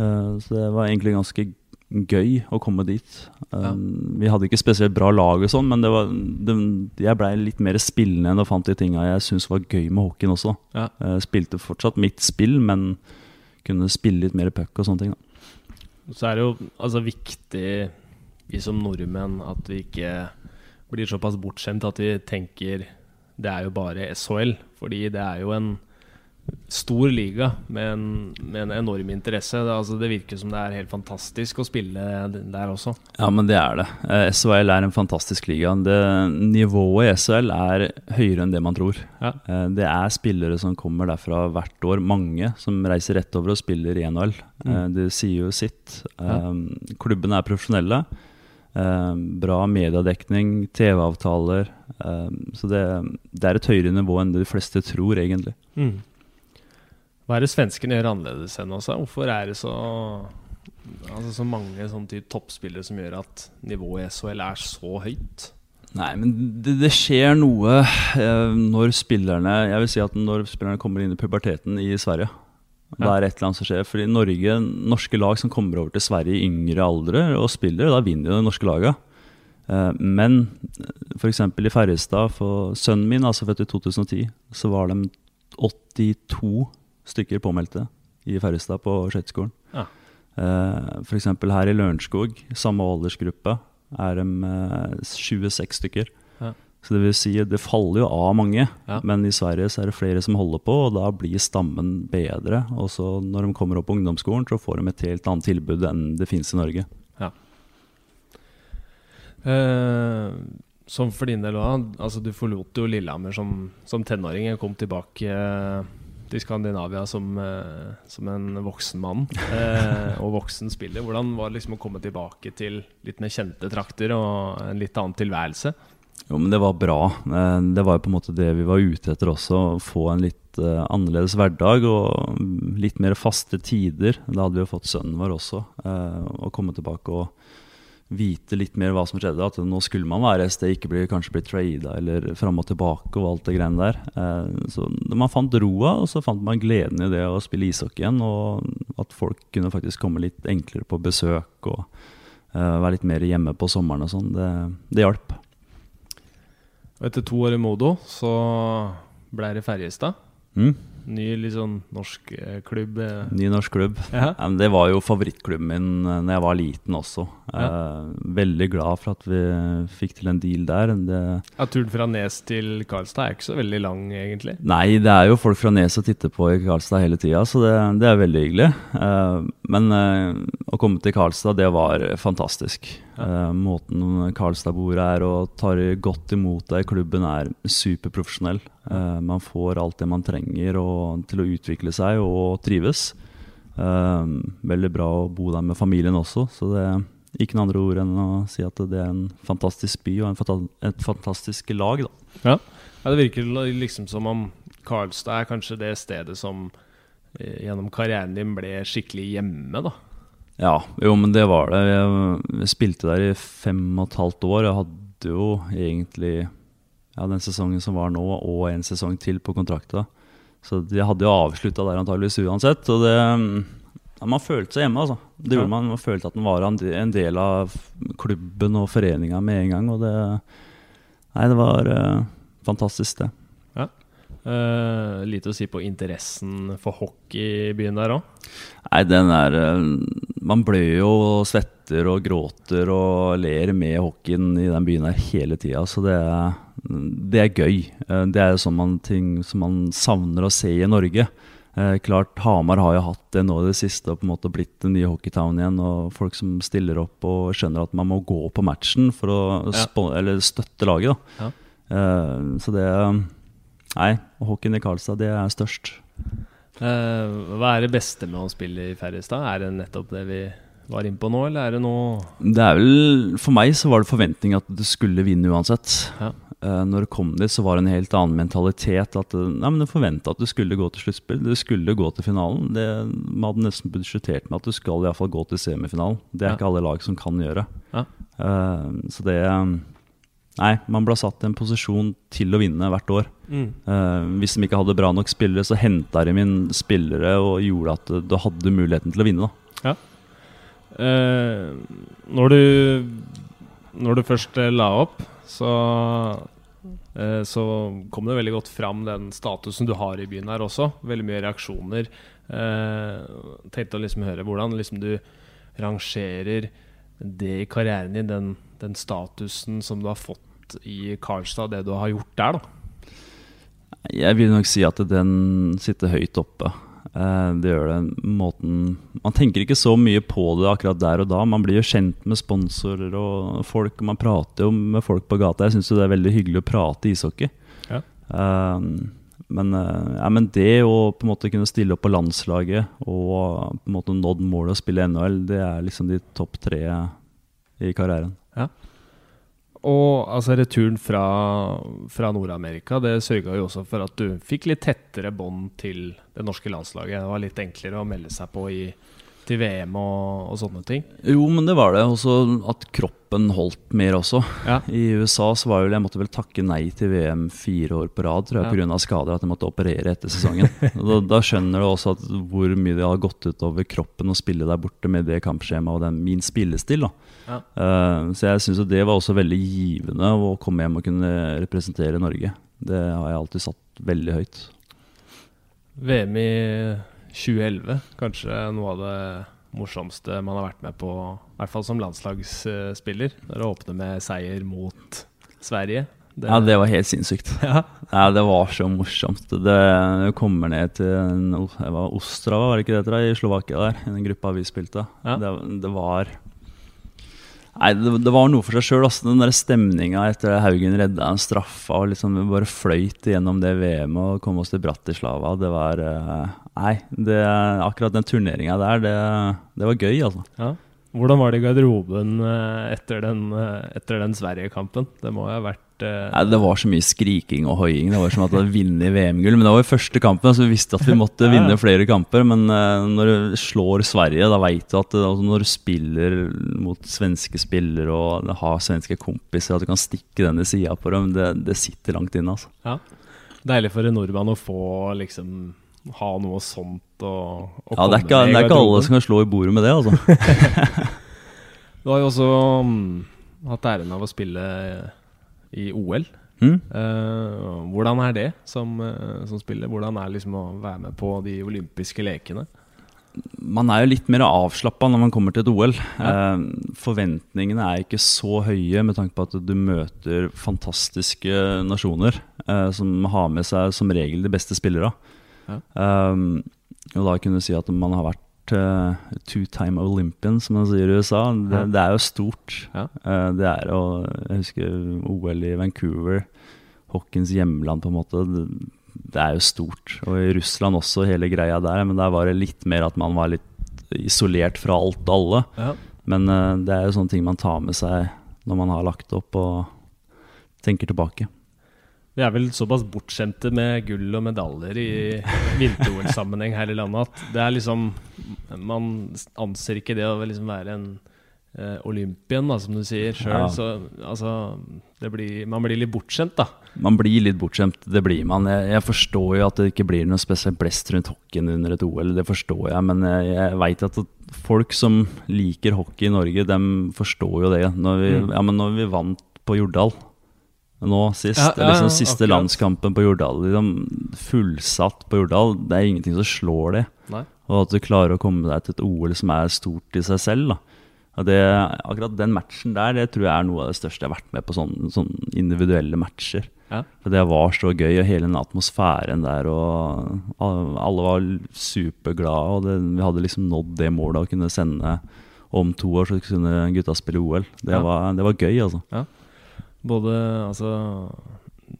Eh, så det var egentlig ganske gøy å komme dit. Eh, Ja. Vi hadde ikke spesielt bra lag, og sånn, men det var, det, jeg blei litt mer spillende enn og fant de tinga jeg syntes var gøy med hockeyen også. Ja. Jeg spilte fortsatt mitt spill, men kunne spille litt mer puck og sånne ting. Da. Så er det jo altså viktig, vi som nordmenn, at vi ikke blir såpass bortskjemt at vi tenker det er jo bare SHL. Fordi det er jo en stor liga med en, med en enorm interesse. Det, altså, det virker som det er helt fantastisk å spille der også. Ja, men det er det. Eh, SHL er en fantastisk liga. Det, nivået i SHL er høyere enn det man tror. Ja. Eh, Det er spillere som kommer derfra hvert år, mange som reiser rett over og spiller i NHL. Eh, Mm. Det sier jo sitt. Ja. Klubbene er profesjonelle. Eh, Bra mediedekning, TV-avtaler. Eh, Så det, det er et høyere nivå enn det de fleste tror, egentlig. Mm. Hva er det svenskene gjør annerledes enn oss? Hvorfor er det så Altså så mange sånn toppspillere som gjør at nivået i SHL er så høyt? Nei, men det, det skjer noe eh, når spillerne Jeg vil si at når spillerne kommer inn i puberteten i Sverige. Da er et eller annet som skjer. Fordi Norge, norske lag som kommer over til Sverige i yngre aldre og spiller, da vinner jo det norske laget. Eh, men f.eks. i Ferjestad, for sønnen min, altså født i 2010, så var de 82 stykker påmeldte i Ferjestad på skøyteskolen. Ja. Eh, F.eks. her i Lørenskog, samme aldersgruppe, er de eh, 26 stykker. Ja. Så det vil si, det faller jo av mange, Ja. men i Sverige så er det flere som holder på, og da blir stammen bedre. Og så når de kommer opp på ungdomsskolen, så får de et helt annet tilbud enn det finnes i Norge. Eh, som for din del òg. Altså, du forlot jo Lillehammer som, som tenåring. Jeg kom tilbake eh, til Skandinavia som, eh, som en voksen mann eh, og voksen spiller. Hvordan var det liksom å komme tilbake til litt mer kjente trakter og en litt annen tilværelse? Jo, men det var bra. Eh, Det var jo på en måte det vi var ute etter også. Å få en litt eh, annerledes hverdag og litt mer faste tider. Da hadde vi jo fått sønnen vår også. eh, Å komme tilbake og vite litt mer hva som skjedde. At nå skulle man være et sted, ikke bli, kanskje bli trada eller fram og tilbake og alt det greiene der. Så man fant roa, og så fant man gleden i det å spille ishockey igjen. Og at folk kunne faktisk komme litt enklere på besøk og være litt mer hjemme på sommeren og sånn. Det, det hjalp. Og etter to år i Modo så ble det Ferjestad. Mm. Ny sånn norsk eh, klubb. eh. Ny norsk klubb. Ja. Det var jo favorittklubben min da jeg var liten også. Ja. Eh, veldig glad for at vi fikk til en deal der. Det, Ja, turen fra Nes til Karlstad er ikke så veldig lang, egentlig. nei, det er jo folk fra Nes som titter på i Karlstad hele tida, så det, det er veldig hyggelig. Eh, men eh, å komme til Karlstad, det var fantastisk. Eh, måten Karlstad-bordet er og tar godt imot deg i klubben, er superprofesjonell. Eh, man får alt det man trenger og, til å utvikle seg og trives. Eh, veldig bra å bo der med familien også, så det er ikke noen andre ord enn å si at det er en fantastisk by og fanta et fantastisk lag. Da. Ja, Det virker liksom som om Karlstad er kanskje det stedet som gjennom karrieren din ble skikkelig hjemme, da. Ja, jo, men det var det. Jeg, spilte der i fem og et halvt år. Jeg hadde jo egentlig ja, den sesongen som var nå, og en sesong til på kontrakta. Så jeg hadde jo avslutta der antageligvis uansett. Og det ja, Man følte seg hjemme, altså. Det gjorde man. Man følte at man var en del av klubben og foreninga med en gang. Og det Nei, det var uh, fantastisk, det. Eh, lite å si på interessen for hockey i byen der òg. Nei, den er eh, Man blør jo og svetter og gråter og ler med hockeyen i den byen her hele tida, så det er, det er gøy. Eh, Det er sånn man, ting som man savner å se i Norge. Eh, klart, Hamar har jo hatt det nå i det siste og på en måte blitt den nye hockeytown igjen. Og folk som stiller opp og skjønner at man må gå på matchen for å Ja. eller støtte laget. da. Ja. Eh, så det Nei, hockeyen i Karlstad, det er størst. Uh, hva er det beste med å spille i Ferjestad? Er det nettopp det vi var inne på nå, eller er det noe Det er vel, For meg så var det forventning at du skulle vinne uansett. Ja. Uh, når det kom dit, så var det en helt annen mentalitet. At nei, men Du forventa at du skulle gå til sluttspill, du skulle gå til finalen. Det, man hadde nesten budsjettert med at du skal i hvert fall gå til semifinalen. Det er Ja. ikke alle lag som kan gjøre. Ja. Uh, så det Nei, man ble satt i en posisjon til å vinne hvert år. Eh, hvis de ikke hadde bra nok spillere, så henta de inn spillere og gjorde at du hadde muligheten til å vinne. da Eh, når du Når du først eh, la opp, så Så kom det veldig godt fram den statusen du har i byen her også. Veldig mye reaksjoner. Eh, tenkte å liksom høre hvordan liksom du rangerer det i karrieren din, den, den statusen som du har fått i Karlstad, det du har gjort der, da. Jeg vil nok si at den sitter høyt oppe. Eh, Det gjør det måten Man tenker ikke så mye på det akkurat der og da. Man blir jo kjent med sponsorer og folk, og man prater jo med folk på gata. Jeg syns det er veldig hyggelig å prate ishockey. Ja. Eh, Men, eh, ja, men det å på en måte kunne stille opp på landslaget og på en måte nådd målet å spille NHL, det er liksom de topp tre i karrieren. Og altså returen fra, fra Nord-Amerika Det sørga jo også for at du fikk litt tettere bånd til det norske landslaget. Det var litt enklere å melde seg på i, til VM og, og sånne ting. Jo, men det var det. Også at kroppen holdt mer også. Ja. I USA så var vel, jeg måtte vel takke nei til VM fire år på rad tror jeg, Ja. på grunn av skader. At jeg måtte operere etter sesongen. Da, da skjønner du også at hvor mye det har gått ut over kroppen å spille der borte med det kampskjemaet og den, min spillestil. Ja. Uh, så jeg syns det var også veldig givende å komme hjem og kunne representere Norge. Det har jeg alltid satt veldig høyt. VM i 2011, kanskje noe av det morsomste man har vært med på, i hvert fall som landslagsspiller. Det åpner med seier mot Sverige. Det, Ja, det var helt sinnssykt. Ja. Ja, det var så morsomt. Det kommer ned til en, det var Ostrava, var det ikke det i Slovakia der, i den gruppa vi spilte. Ja. Det, det var Nei, det, det var noe for seg sjøl. Den der stemninga etter at Haugen redda en straffa og liksom vi bare fløyt gjennom det VM-et og kom oss til Bratislava. Det var eh, Nei, det, akkurat den turneringa der, det, det var gøy, altså. Ja. Hvordan var det i garderoben eh, etter den, eh, etter den Sverige-kampen? Det må jo ha vært eh, Nei, Det var så mye skriking og hoiing. Det var som at vi hadde vunnet VM-gull. Men det var jo første kampen, så vi visste at vi måtte Ja, vinne flere kamper. Men uh, når du slår Sverige, da veit du at eh, altså, når du spiller mot svenske spillere og har svenske kompiser, at du kan stikke den i sida på dem, det, det sitter langt inne. altså. Ja. Deilig for en nordmann å få liksom ha noe sånt å, å Ja, Det er ikke, det er ikke alle som kan slå i bordet med det, altså. Du har jo også um, hatt æren av å spille i OL. Mm? Uh, hvordan er det som, eh, som spiller? Hvordan er liksom å være med på de olympiske lekene? Man er jo litt mer avslappa når man kommer til et OL. Ja. Uh, forventningene er ikke så høye med tanke på at du møter fantastiske nasjoner uh, som har med seg som regel de beste spillere. Ja. Og da kunne du si at man har vært eh, two-time Olympian, som man sier i USA. Det, det er jo stort. Ja. Uh, det er å Jeg husker OL i Vancouver, hockeyens hjemland, på en måte. Det, det er jo stort. Og i Russland også, hele greia der. Men der var det litt mer at man var litt isolert fra alt og alle. Ja. Men uh, det er jo sånne ting man tar med seg når man har lagt opp og tenker tilbake. Vi er vel såpass bortskjemte med gull og medaljer i vinter-OL-sammenheng her i landet at det er liksom Man anser ikke det å liksom være en eh, olympian, da, som du sier sjøl. Ja. Så altså det blir, Man blir litt bortskjemt, da. Man blir litt bortskjemt, det blir man. Jeg, jeg forstår jo at det ikke blir noe spesielt blest rundt hockeyen under et OL, det forstår jeg. Men jeg, jeg veit at folk som liker hockey i Norge, dem forstår jo det. Når vi, Mm. ja, men når vi vant på Jordal nå sist, Ja, ja, liksom siste akkurat. landskampen på Jordal, liksom, fullsatt på Jordal, det er ingenting som slår det. Nei. Og at du klarer å komme deg til et OL som er stort i seg selv. det, akkurat den matchen der det tror jeg er noe av det største jeg har vært med på, sånne, sånne individuelle matcher. Ja. For det var så gøy, og hele den atmosfæren der, og alle var superglade. Og det, vi hadde liksom nådd det målet å kunne sende om to år, så kunne gutta spille OL. Det, Ja. var, det var gøy, altså. Både altså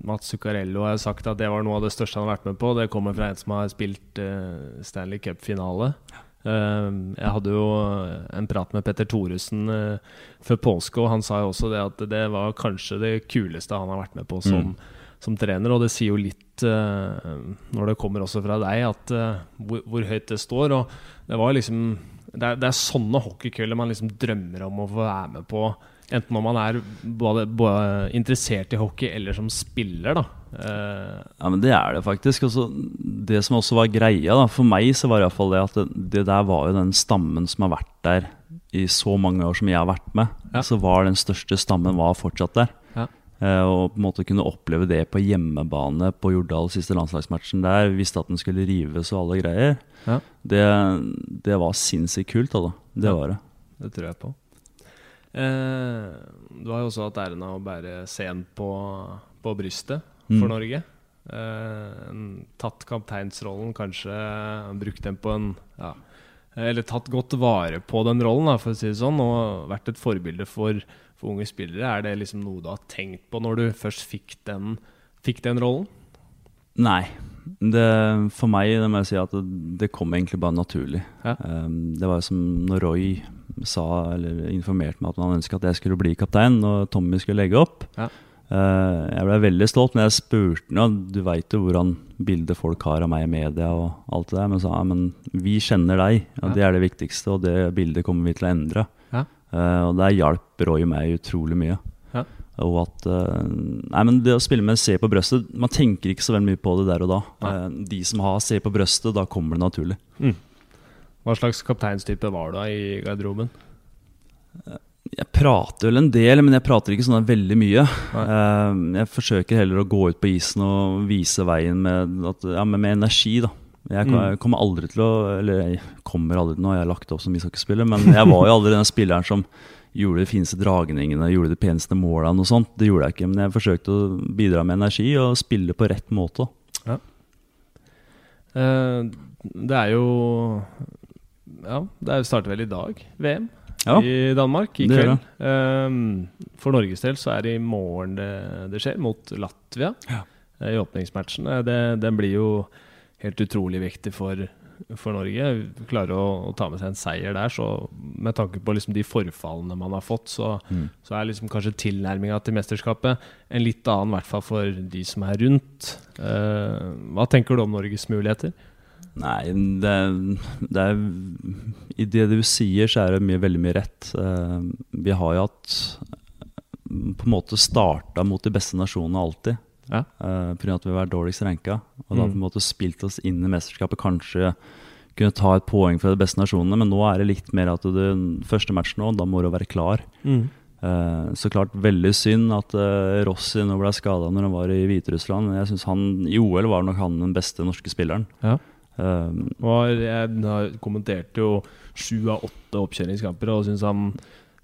Mats Zuccarello har sagt at det var noe av det største han har vært med på. Det kommer fra en som har spilt uh, Stanley Cup-finale. Uh, jeg hadde jo en prat med Petter Thoresen uh, før påske, og han sa jo også det at det var kanskje det kuleste han har vært med på som, som trener. Og det sier jo litt, eh, når det kommer også fra deg, at eh, hvor, hvor høyt det står. Og det var liksom Det er, det er sånne hockeykøller man liksom drømmer om å få være med på. Enten om man er både, både interessert i hockey eller som spiller, da. Uh, Ja, men det er det faktisk. Altså, det som også var greia, da, for meg så var det iallfall det at det, det der var jo den stammen som har vært der i så mange år som jeg har vært med. Ja. Så var den største stammen var fortsatt der. Ja. Eh, og på en måte kunne oppleve det på hjemmebane på Jordal siste landslagsmatchen der, visste at den skulle rives og alle greier, Ja. det, det var sinnssykt kult. Da. Det var det. Det tror jeg på. Eh, du har jo også hatt æren av å bære scenen på, på brystet for Mm. Norge. Eh, tatt kapteinsrollen, kanskje brukt den på en ja, Eller tatt godt vare på den rollen, da, for å si det sånn, og vært et forbilde for, for unge spillere. Er det liksom noe du har tenkt på når du først fikk den, fikk den rollen? Nei. Det, for meg det må jeg si at det, det kom egentlig bare naturlig. Ja. Um, det var som når Roy sa, eller informerte meg at han ønska at jeg skulle bli kaptein når Tommy skulle legge opp. Ja. Uh, jeg ble veldig stolt, men jeg spurte ham Du veit jo hvordan bildet folk har av meg i media og alt det der. Men sa ja, men vi kjenner deg, og Ja. det er det viktigste, og det bildet kommer vi til å endre. Ja. Uh, og der hjalp Roy meg utrolig mye. Ja. Og at uh, Nei, men det å spille med C på brøstet Man tenker ikke så veldig mye på det der og da. De som har C på brøstet, da kommer det naturlig. Hva slags kapteinstype var du da i garderoben? Jeg prater vel en del, men jeg prater ikke sånn veldig mye. Nei. Eh, jeg forsøker heller å gå ut på isen og vise veien med, at, ja, med, med energi, da. Jeg Mm. kommer aldri til å Eller jeg kommer aldri til nå, jeg har lagt opp som ishockeyspiller, men jeg var jo aldri den spilleren som gjorde de fineste dragningene, gjorde de peneste målene og sånt. Det gjorde jeg ikke, men jeg forsøkte å bidra med energi og spille på rett måte. Ja. det er jo Ja, det er- starter vel i dag, VM Ja, i Danmark i kveld. Um, for Norges del så er det i morgen det, det skjer, mot Latvia. Ja. eh, I åpningsmatchen. Eh, Det, den blir jo helt utrolig viktig for, for Norge. Klarer å, å ta med seg en seier der, så med tanke på liksom de forfallene man har fått, så, Mm. så er liksom kanskje tilnærminga til mesterskapet en litt annen, i hvert fall for de som er rundt. Uh, hva tenker du om Norges muligheter? Nei, det, det er I det du sier, så er det mye, veldig mye rett. Eh, vi har jo hatt eh, På en måte starta mot de beste nasjonene alltid. Ja. Uh, Pga. at vi var dårligst ranka. Og da Mm. på en måte spilt oss inn i mesterskapet. Kanskje kunne ta et poeng fra de beste nasjonene, men nå er det litt mer at du første matchen nå, da må du være klar. Eh, så klart veldig synd at uh, Rossi nå ble skada når han var i Hviterussland. Jeg synes han I OL var nok han den beste norske spilleren. Ja. Eh, Og jeg kommenterte jo sju av åtte oppkjøringskamper og syns han,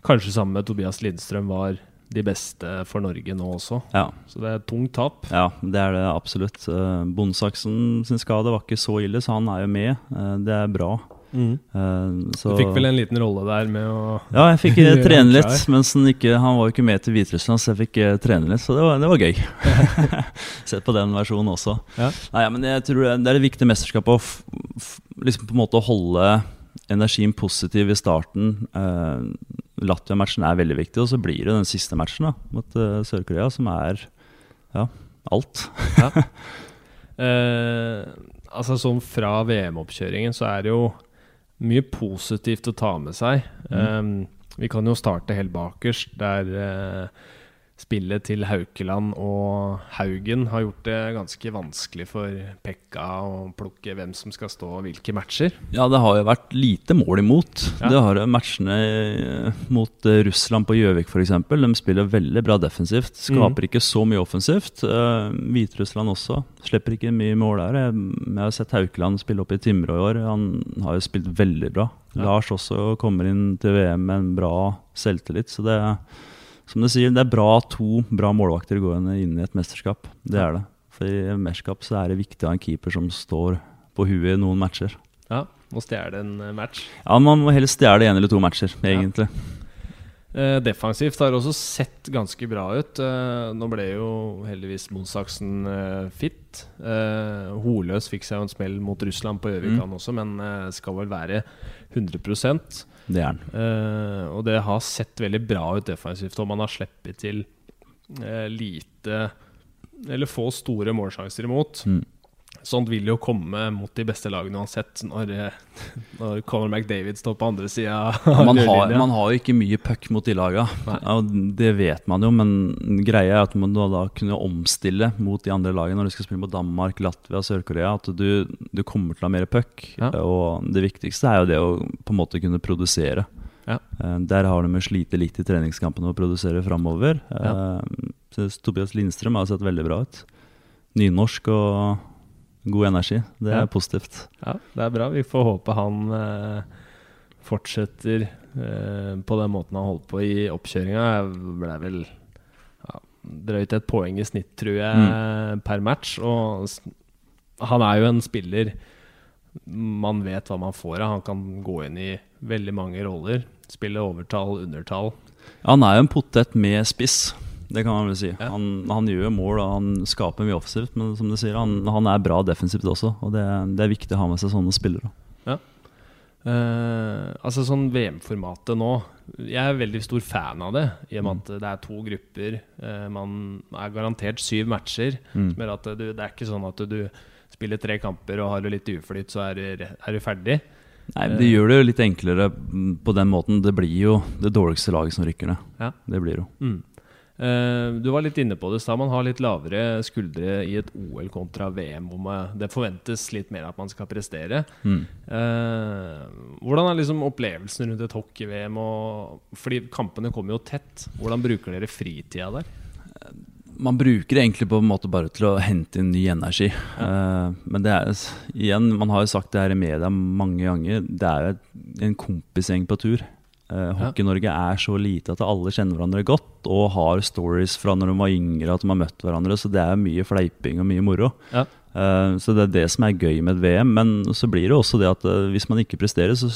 kanskje sammen med Tobias Lindstrøm, var de beste for Norge nå også. ja. Så det er et tungt tap. Ja, det er det absolutt. Uh, Bondsaksen sin skade var ikke så ille, så han er jo med. Eh, det er bra. Eh, så Du fikk vel en liten rolle der med å Ja, jeg fikk eh, trene litt, mens han, ikke, han var jo ikke med til Hviterussland, så jeg fikk eh, trene litt, så det var, det var gøy. Sett på den versjonen også. Ja. Nei, men jeg tror det, det er det viktige mesterskapet å f f liksom på en måte holde energien positiv i starten. Uh, Latvia-matchen er veldig viktig, og så blir det den siste matchen da, mot uh, Sør-Korea, som er ja, alt. eh, Altså sånn fra VM-oppkjøringen så er det jo mye positivt å ta med seg. Mm. Um, vi kan jo starte helt bakerst, der eh, spillet til Haukeland og Haugen har gjort det ganske vanskelig for Pekka å plukke hvem som skal stå og hvilke matcher. Ja, det har jo vært lite mål imot. Ja. Det har jo Matchene eh, mot eh, Russland på Gjøvik f.eks. De spiller veldig bra defensivt. Skaper ikke så mye offensivt. Eh, Hviterussland også. Slipper ikke mye mål der. Jeg, jeg har sett Haukeland spille opp i Timrå i år. Han har jo spilt veldig bra. Ja. Lars også kommer inn til VM med en bra selvtillit. Så det er som du sier, det er bra to bra målvakter går inn i et mesterskap. Det er det. For i et mesterskap så er det viktig å ha en keeper som står på huet i noen matcher. Ja, Må stjele en eh, match. Ja, Man må helst stjele én eller to matcher, egentlig. Ja. defensivt har også sett ganske bra ut. Eh, nå ble jo heldigvis Monsaksen eh, fit. Eh, Holøs fikk seg jo en smell mot Russland på Gjøvik, Mm. han også, men eh, skal vel være 100 Det er han. Uh, og det har sett veldig bra ut defensivt, og man har sluppet til uh, lite Eller få store målsjanser imot. Mm. Sånt vil jo komme mot de beste lagene uansett, når, eh, når Conor McDavid står på andre sida Man har, man har jo ikke mye puck mot de lagene, og det vet man jo, men greia er at man da, da kunne omstille mot de andre lagene når du skal spille mot Danmark, Latvia, Sør-Korea. At du, du kommer til å ha mer puck. Ja. Og det viktigste er jo det å på en måte kunne produsere. Ja. Eh, Der har de slite litt i treningskampene og å produsere framover. Ja. Tobias Lindstrøm har sett veldig bra ut. Nynorsk og god energi. Det er Ja. positivt. Ja, det er bra. Vi får håpe han eh, fortsetter eh, på den måten han holdt på i oppkjøringa. Ble vel ja, drøyt et poeng i snitt, tror jeg, per match. Og han er jo en spiller man vet hva man får av. Han kan gå inn i veldig mange roller. Spille overtall, undertall. Ja, han er jo en potet med spiss. Det kan man vel si. Ja. Han, han gjør mål og han skaper mye offensivt, men som du sier, han, han er bra defensivt også. Og det, det er viktig å ha med seg sånne spillere. Eh, altså sånn VM-formatet nå Jeg er veldig stor fan av det, i og med at det er to grupper. eh, man er garantert syv matcher. Mm. Som gjør at du, det er ikke sånn at du spiller tre kamper og har du litt uflyt, så er du, er du ferdig. Nei, Det gjør det jo litt enklere mm, på den måten. Det blir jo det dårligste laget som rykker ned. Ja. Det blir jo. Mm. Eh, du var litt inne på det, Stad. Man har litt lavere skuldre i et OL kontra VM, hvor man, det forventes litt mer at man skal prestere. Mm. Eh, hvordan er liksom opplevelsen rundt et hockey-VM? Fordi kampene kommer jo tett. Hvordan bruker dere fritida der? Man bruker det egentlig på en måte bare til å hente inn ny energi. Eh, men det er igjen, man har jo sagt det her i media mange ganger, det er jo en kompisgjeng på tur. Eh, Hockey-Norge er så lite at alle kjenner hverandre godt og har stories fra når de var yngre, at de har møtt hverandre. Så det er mye fleiping og mye moro. Ja. Eh, så det er det som er gøy med et VM. Men så blir det også det at eh, hvis man ikke presterer, så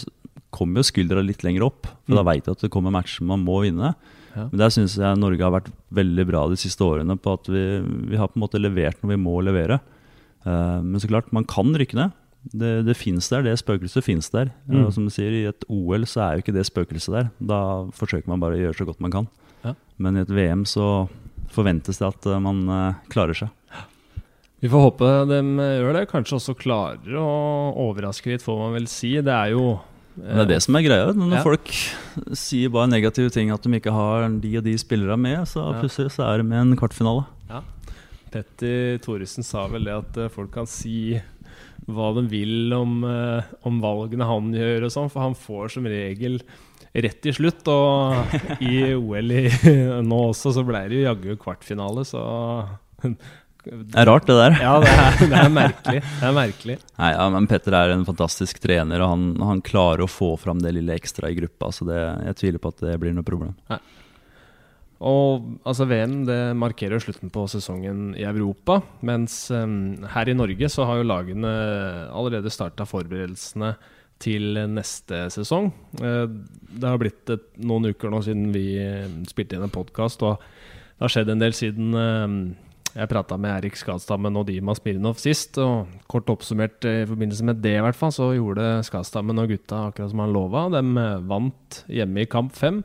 kommer jo skuldra litt lenger opp. For da Mm. veit du at det kommer matcher man må vinne. Ja. Men der syns jeg Norge har vært veldig bra de siste årene på at vi, vi har på en måte levert når vi må levere. Men så klart, man kan rykke ned. Det, det fins der, det spøkelset fins der. Mm. Og som du sier, i et OL så er jo ikke det spøkelset der. Da forsøker man bare å gjøre så godt man kan. Ja. Men i et VM så forventes det at eh, man eh, klarer seg. Vi får håpe de gjør det. Kanskje også klarer å overraske litt, får man vel si. Det er jo Men det er det som er greia. Når Ja. folk sier bare negative ting, at de ikke har de og de spillere med, så Ja. plutselig så er de med en kvartfinale. Petter Thoresen sa vel det at eh, folk kan si hva de vil om, eh, om valgene han gjør og sånn, for han får som regel rett i slutt. Og i OL i, nå også så ble det jo jaggu kvartfinale, så Det er rart, det der. Ja, det er, det er merkelig. Det er merkelig. Nei, ja, men Petter er en fantastisk trener, og han, han klarer å få fram det lille ekstra i gruppa. Så det, jeg tviler på at det blir noe problem. Og altså VM det markerer slutten på sesongen i Europa. Mens um, her i Norge så har jo lagene allerede starta forberedelsene til neste sesong. Uh, det har blitt et, noen uker nå siden vi eh, spilte inn en podkast, og det har skjedd en del siden uh, jeg prata med Erik Skadstammen og Dima Smirnov sist. Og kort oppsummert eh, i forbindelse med det, i hvert fall, så gjorde Skadstammen og gutta akkurat som han lova. De eh, vant hjemme i kamp fem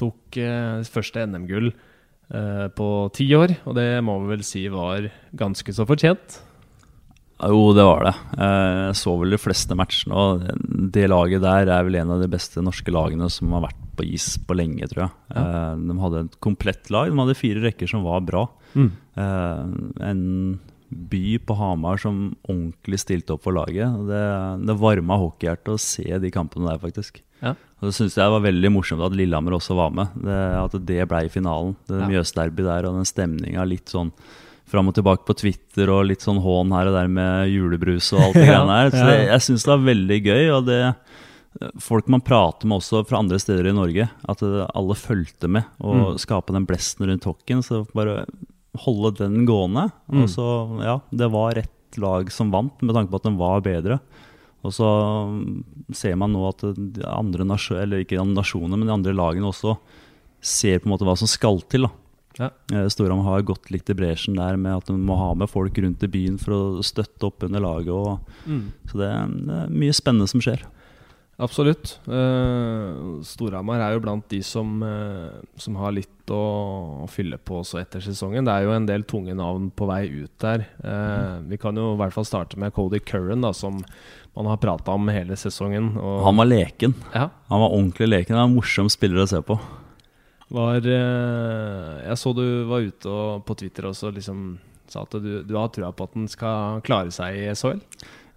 tok eh, første NM-gull eh, på ti år, og det må vi vel si var ganske så fortjent. Jo, det var det. Eh, Jeg så vel de fleste matchene, og det laget der er vel en av de beste norske lagene som har vært på is på lenge, tror jeg. Ja. De hadde et komplett lag. De hadde fire rekker som var bra. Mm. En by på Hamar som ordentlig stilte opp for laget. Det, det varma hockeyhjertet å se de kampene der, faktisk. Ja. Og det syns jeg var veldig morsomt at Lillehammer også var med. Det, at det ble i finalen. Det Ja. Mjøsderby der og den stemninga litt sånn fram og tilbake på Twitter og litt sånn hån her og der med julebrus og alt det Ja, greiene der. Så det, jeg syns det var veldig gøy. og det Folk man prater med også fra andre steder i Norge, at alle fulgte med og Mm. skape den blesten rundt hockeyen. Så bare holde den gående. Mm. Og så, ja, det var rett lag som vant, med tanke på at den var bedre. Og så mm, ser man nå at de andre nasjoner, eller ikke de nasjonene, men de andre lagene også ser på en måte hva som skal til. da. Ja. Eh, Storhamar har gått litt i bresjen der med at de må ha med folk rundt i byen for å støtte opp under laget. Og, Mm. så det, det er mye spennende som skjer. Absolutt. Uh, Storhamar er jo blant de som, uh, som har litt å, å fylle på også etter sesongen. Det er jo en del tunge navn på vei ut der. Eh, vi kan jo i hvert fall starte med Cody Curran, da, som man har prata om hele sesongen. Han var leken. ja, Han var ordentlig leken. Han var en morsom spiller å se på. var Jeg så du var ute og, på Twitter også liksom sa at du, du har trua på at den skal klare seg i SHL.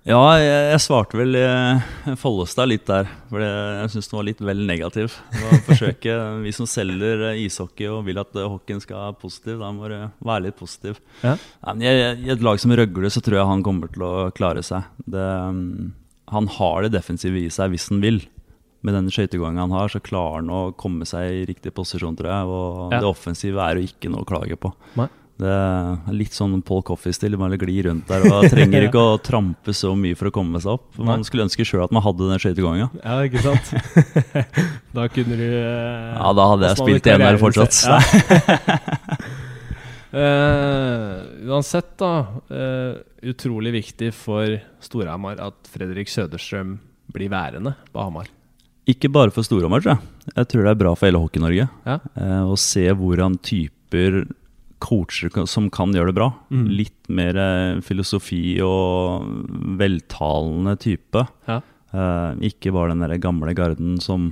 Ja, jeg, jeg svarte vel eh, Follestad litt der, for jeg syns den var litt vel negativ. Forsøke, Vi som selger eh, ishockey og vil at eh, hockeyen skal være positiv, da må det være litt positiv. Ja. Nei, men jeg- I et lag som Røgle så tror jeg han kommer til å klare seg. Det, um, han har det defensive i seg hvis han vil. Med den skøytegangen han har, så klarer han å komme seg i riktig posisjon, tror jeg. Og Ja. det offensive er jo ikke noe å klage på. Nei. Det er litt sånn Paul Coffey-stil. Bare gli rundt der og trenger ikke å trampe så mye for å komme seg opp. Man skulle ønske sjøl at man hadde den skøytegåinga. Ja, ikke sant? da kunne du Ja, da hadde jeg spilt igjen der fortsatt. Ja. uh, uansett, da. Uh, utrolig viktig for Storhamar at Fredrik Søderstrøm blir værende på Hamar. Ikke bare for Storhamar, tror jeg. Jeg tror det er bra for hele Hockey-Norge. Ja. uh, å se hvordan typer coacher som kan gjøre det bra. Mm. Litt mer eh, filosofi og veltalende type. Ja. Eh, ikke bare den der gamle garden som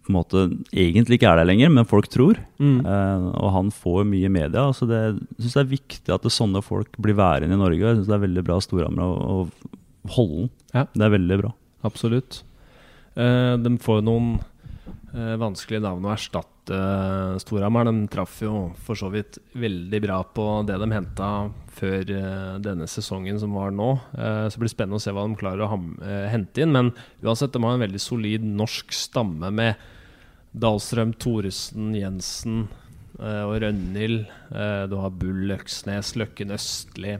på en måte egentlig ikke er der lenger, men folk tror. Mm. Eh, og han får mye media. Så det, jeg syns det er viktig at det sånne folk blir værende i Norge. Jeg synes det er veldig bra av Storhamar å, holde den. Ja. Det er veldig bra. Absolutt. Eh, de får noen eh, vanskelige navn å erstatte Storhamar. De traff jo for så vidt veldig bra på det de henta før eh, denne sesongen som var nå. Eh, så det blir spennende å se hva de klarer å eh, hente inn. Men uansett, de har en veldig solid norsk stamme med Dahlstrøm, Thoresen, Jensen eh, og Rønhild. Eh, du har Bull, Øksnes, Løkken Østli.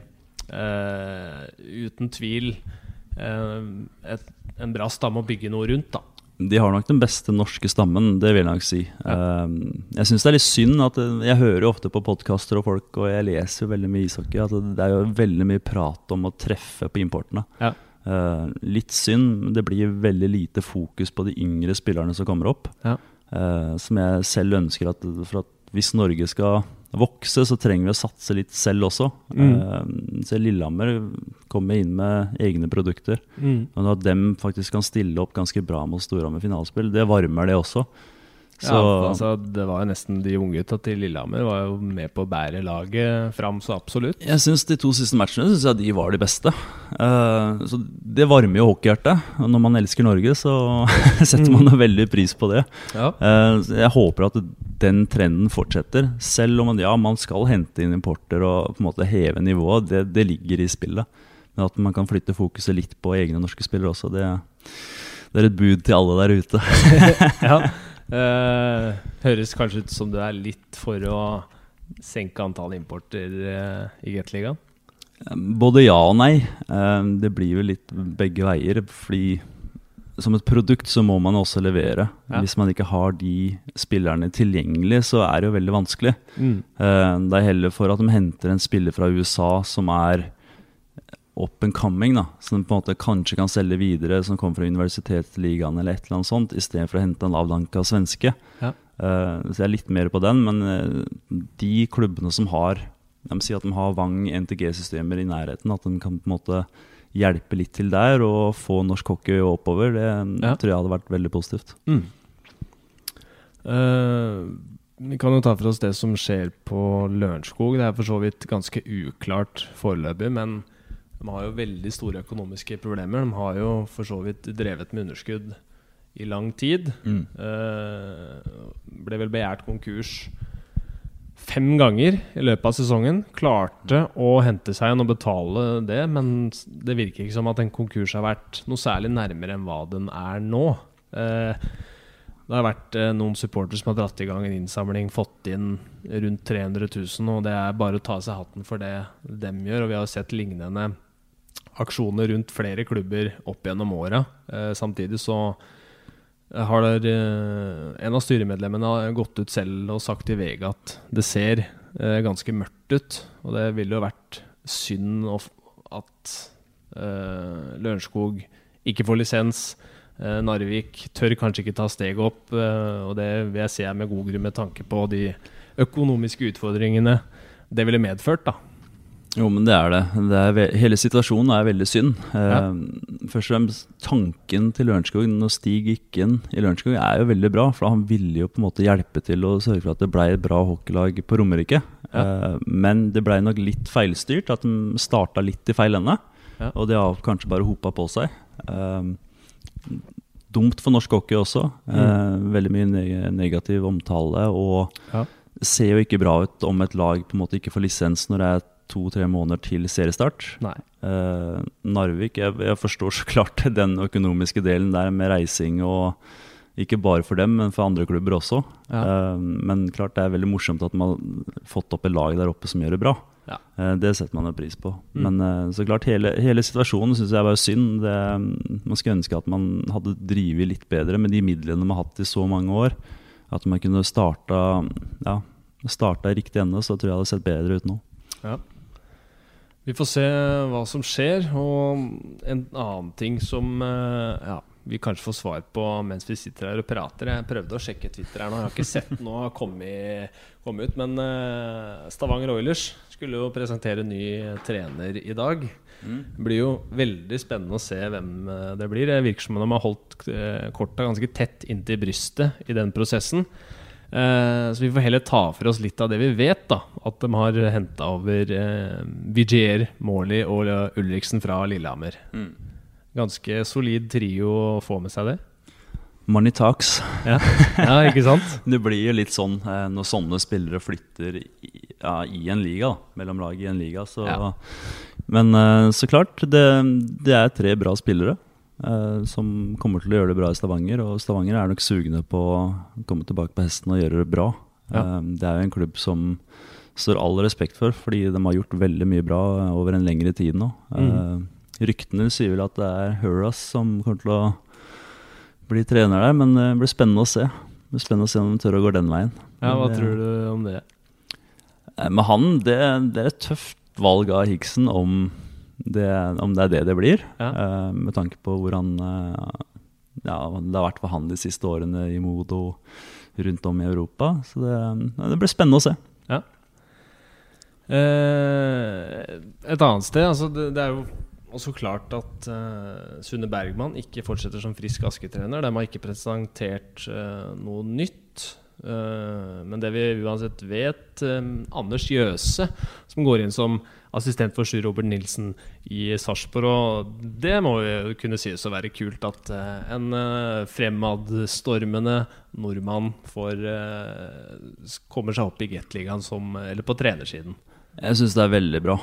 Eh, uten tvil eh, et, en bra stamme å bygge noe rundt, da. De har nok den beste norske stammen, det vil jeg nok si. Eh, jeg syns det er litt synd at eh, Jeg hører jo ofte på podkaster og folk, og jeg leser jo veldig mye ishockey, at det er jo veldig mye prat om å treffe på importene. Ja. Eh, litt synd, men det blir veldig lite fokus på de yngre spillerne som kommer opp. Ja. Eh, som jeg selv ønsker at, for at hvis Norge skal vokse, så trenger vi å satse litt selv også. Mm. Eh, så Lillehammer kommer inn med egne produkter. Og at dem faktisk kan stille opp ganske bra mot Storhamar finalespill, det varmer det også. Så ja, altså, det var jo nesten de unge gutta til Lillehammer var jo med på å bære laget fram, så absolutt. jeg syns de to siste matchene synes jeg de var de beste. Uh, så det varmer jo hockeyhjertet. Og når man elsker Norge, så setter man veldig pris på det. Ja. Uh, jeg håper at den trenden fortsetter. Selv om man, ja, man skal hente inn importer og på en måte heve nivået, det, det ligger i spillet. Men at man kan flytte fokuset litt på egne norske spillere også, det, det er et bud til alle der ute. ja. Eh, høres kanskje ut som du er litt for å senke antall importer eh, i Gateligaen? Både ja og nei. Eh, Det blir jo litt begge veier. Fordi som et produkt så må man også levere. Ja. Hvis man ikke har de spillerne tilgjengelig, så er det jo veldig vanskelig. Mm. Eh, Det er heller for at de henter en spiller fra USA som er up and coming, da. Som på en måte kanskje kan selge videre, som kommer fra universitetsligaen eller et eller annet sånt, istedenfor å hente en lavdanka svenske. Ja. Eh, så jeg er litt mer på den, men eh, de klubbene som har de sier at de har Vang NTG-systemer i nærheten. At de kan på en måte hjelpe litt til der og få norsk hockey oppover. Det Ja. tror jeg hadde vært veldig positivt. Mm. Uh, vi kan jo ta for oss det som skjer på Lørenskog. Det er for så vidt ganske uklart foreløpig, men de har jo veldig store økonomiske problemer. De har jo for så vidt drevet med underskudd i lang tid. Eh, ble vel begjært konkurs fem ganger i løpet av sesongen. Klarte å hente seg igjen og betale det, men det virker ikke som at en konkurs har vært noe særlig nærmere enn hva den er nå. Eh, det har vært eh, noen supportere som har dratt i gang en innsamling, fått inn rundt 300 000, og det er bare å ta seg hatten for det dem gjør. Og vi har sett lignende aksjoner rundt flere klubber opp gjennom åra. Eh, samtidig så har der, eh, en av styremedlemmene gått ut selv og sagt til VG at det ser eh, ganske mørkt ut. Og det ville jo vært synd at eh, Lørenskog ikke får lisens. Eh, Narvik tør kanskje ikke ta steget opp, eh, og det vil jeg si er med god grunn med tanke på de økonomiske utfordringene det ville medført. da Jo, men det er det. det er hele situasjonen er veldig synd. Ja. Eh, først og fremst tanken til Lørenskog når Stig gikk inn i Lørenskog, er jo veldig bra. For han ville jo på en måte hjelpe til å sørge for at det ble et bra hockeylag på Romerike. Eh, men det ble nok litt feilstyrt, at de starta litt i feil ende. Ja. Og det har kanskje bare hopa på seg. Eh, dumt for norsk hockey også. Mm. veldig mye negativ omtale. Og Ja. ser jo ikke bra ut om et lag på en måte ikke får lisens når det er to-tre måneder til seriestart. Nei. Eh, Narvik, jeg, jeg forstår så klart den økonomiske delen der med reising og ikke bare for dem, men for andre klubber også. Ja. Eh, men klart det er veldig morsomt at man har fått opp et lag der oppe som gjør det bra. Ja. Eh, det setter man jo pris på. Mm. Men eh, så klart hele, hele situasjonen syns jeg var synd. Det, man skulle ønske at man hadde drevet litt bedre med de midlene man har hatt i så mange år. At man kunne starta ja, starta i riktig ende, så tror jeg det hadde sett bedre ut nå. Ja. Vi får se hva som skjer. Og en annen ting som eh, ja, vi kanskje får svar på mens vi sitter her og prater. Jeg prøvde å sjekke Twitter her nå, jeg har ikke sett noe komme, komme ut. Men eh, Stavanger Oilers skulle jo presentere ny trener i dag. Det blir jo veldig spennende å se hvem eh, det blir. Det virker som om de har holdt eh, korta ganske tett inntil brystet i den prosessen. Eh, så vi får heller ta for oss litt av det vi vet. da At de har henta over eh, Vigier, Morley og eh, Ulriksen fra Lillehammer. Ganske solid trio å få med seg det. Money talks. Ja, ja ikke sant? Det blir jo litt sånn når sånne spillere flytter i, ja, i en liga, da, mellom lag i en liga. Så. Ja. Men så klart, det, det er tre bra spillere som kommer til å gjøre det bra i Stavanger. Og Stavanger er nok sugne på å komme tilbake på hesten og gjøre det bra. Ja. Eh, det er jo en klubb som står all respekt for, fordi de har gjort veldig mye bra over en lengre tid nå. Mm. ryktene sier vel at det er Hurras som kommer til å bli trener der, men det blir spennende å se. Det blir spennende å se om de tør å gå den veien. Ja, Hva det, tror du om det? eh, Med han, det, det er et tøft valg av Higsen om det, om det er det det blir. Ja. uh, med tanke på hvor han eh, Ja, det har vært for han de siste årene i Modo rundt om i Europa. Så det, det blir spennende å se. Ja. Uh, et annet sted altså det, det er jo også klart at Sunne Bergman ikke fortsetter som frisk asketrener. De har ikke presentert noe nytt. Eh, men det vi uansett vet eh, Anders Jøse, som går inn som assistent for Sjur Robert Nilsen i Sarpsborg. Og det må jo kunne sies å være kult at eh, en fremadstormende nordmann får, kommer seg opp i Gateligaen Eller på trenersiden. Jeg syns det er veldig bra.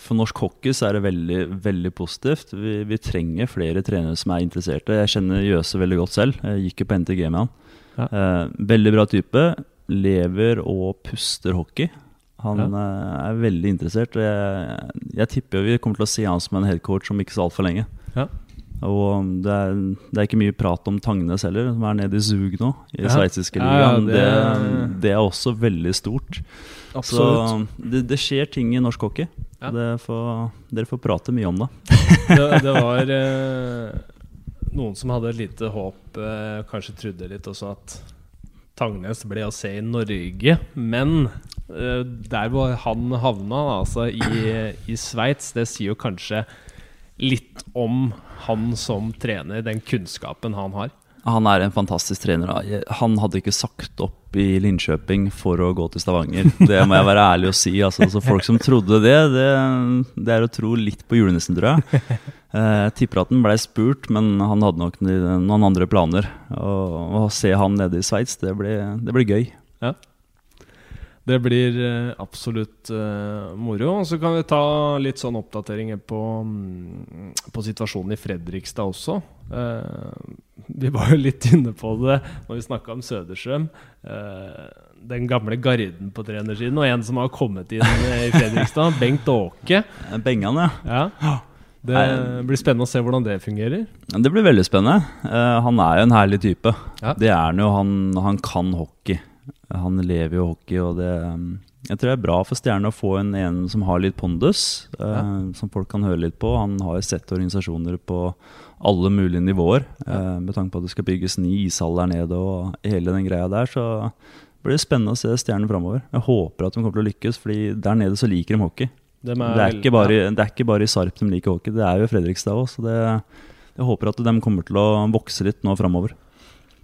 For norsk hockey så er det veldig, veldig positivt. Vi, vi trenger flere trenere som er interesserte. Jeg kjenner Jøse veldig godt selv. Jeg gikk jo på NTG med han. Ja. Eh, veldig bra type. Lever og puster hockey. Han eh, er veldig interessert. Jeg, jeg tipper vi kommer til å se han som en headcoach om ikke så altfor lenge. Ja. Og det er, det er ikke mye prat om Tangnes heller, som er nede i Zug nå, i Ja. sveitsiske Ja, ja, ligaen. det- det, det er også veldig stort. Så det, det skjer ting i norsk hockey. Ja. Det får, dere får prate mye om det. det, det var eh, noen som hadde et lite håp, eh, kanskje trodde litt også at Tangnes ble å se i Norge, men eh, der hvor han havna, altså i, i Sveits, det sier jo kanskje litt om han som trener, den kunnskapen han har. Han er en fantastisk trener. Han hadde ikke sagt opp i Linköping for å gå til Stavanger. Det må jeg være ærlig og si. Altså, altså folk som trodde det, det, det er å tro litt på julenissen, tror jeg. Eh, Jeg tipper at han blei spurt, men han hadde nok noen andre planer. Og Å se han nede i Sveits, det det Ja. gøy. Det blir eh, absolutt uh, moro. Og så kan vi ta litt sånn oppdateringer på, mm, på situasjonen i Fredrikstad også. Uh, vi var jo litt inne på det når vi snakka om Söderstrøm. Uh, den gamle garden på trenersiden, og en som har kommet inn i Fredrikstad, Bengt Åke. Bengan, ja. Ja. Det blir spennende å se hvordan det fungerer. Det blir veldig spennende. Han er jo en herlig type. Ja. Det er han jo. Han, han kan hockey. Han lever jo hockey, og det um, Jeg tror det er bra for Stjerne å få en, en som har litt pondus, eh, som folk kan høre litt på. Han har sett organisasjoner på alle mulige nivåer. eh, med tanke på at det skal bygges ny ishall der nede og hele den greia der, så blir det spennende å se Stjernen framover. Jeg håper at de kommer til å lykkes, fordi der nede så liker de hockey. Dem Det er, ikke bare, ja. det er ikke bare i Sarp de liker hockey, det er jo i Fredrikstad òg. Så det, jeg håper at de kommer til å vokse litt nå framover.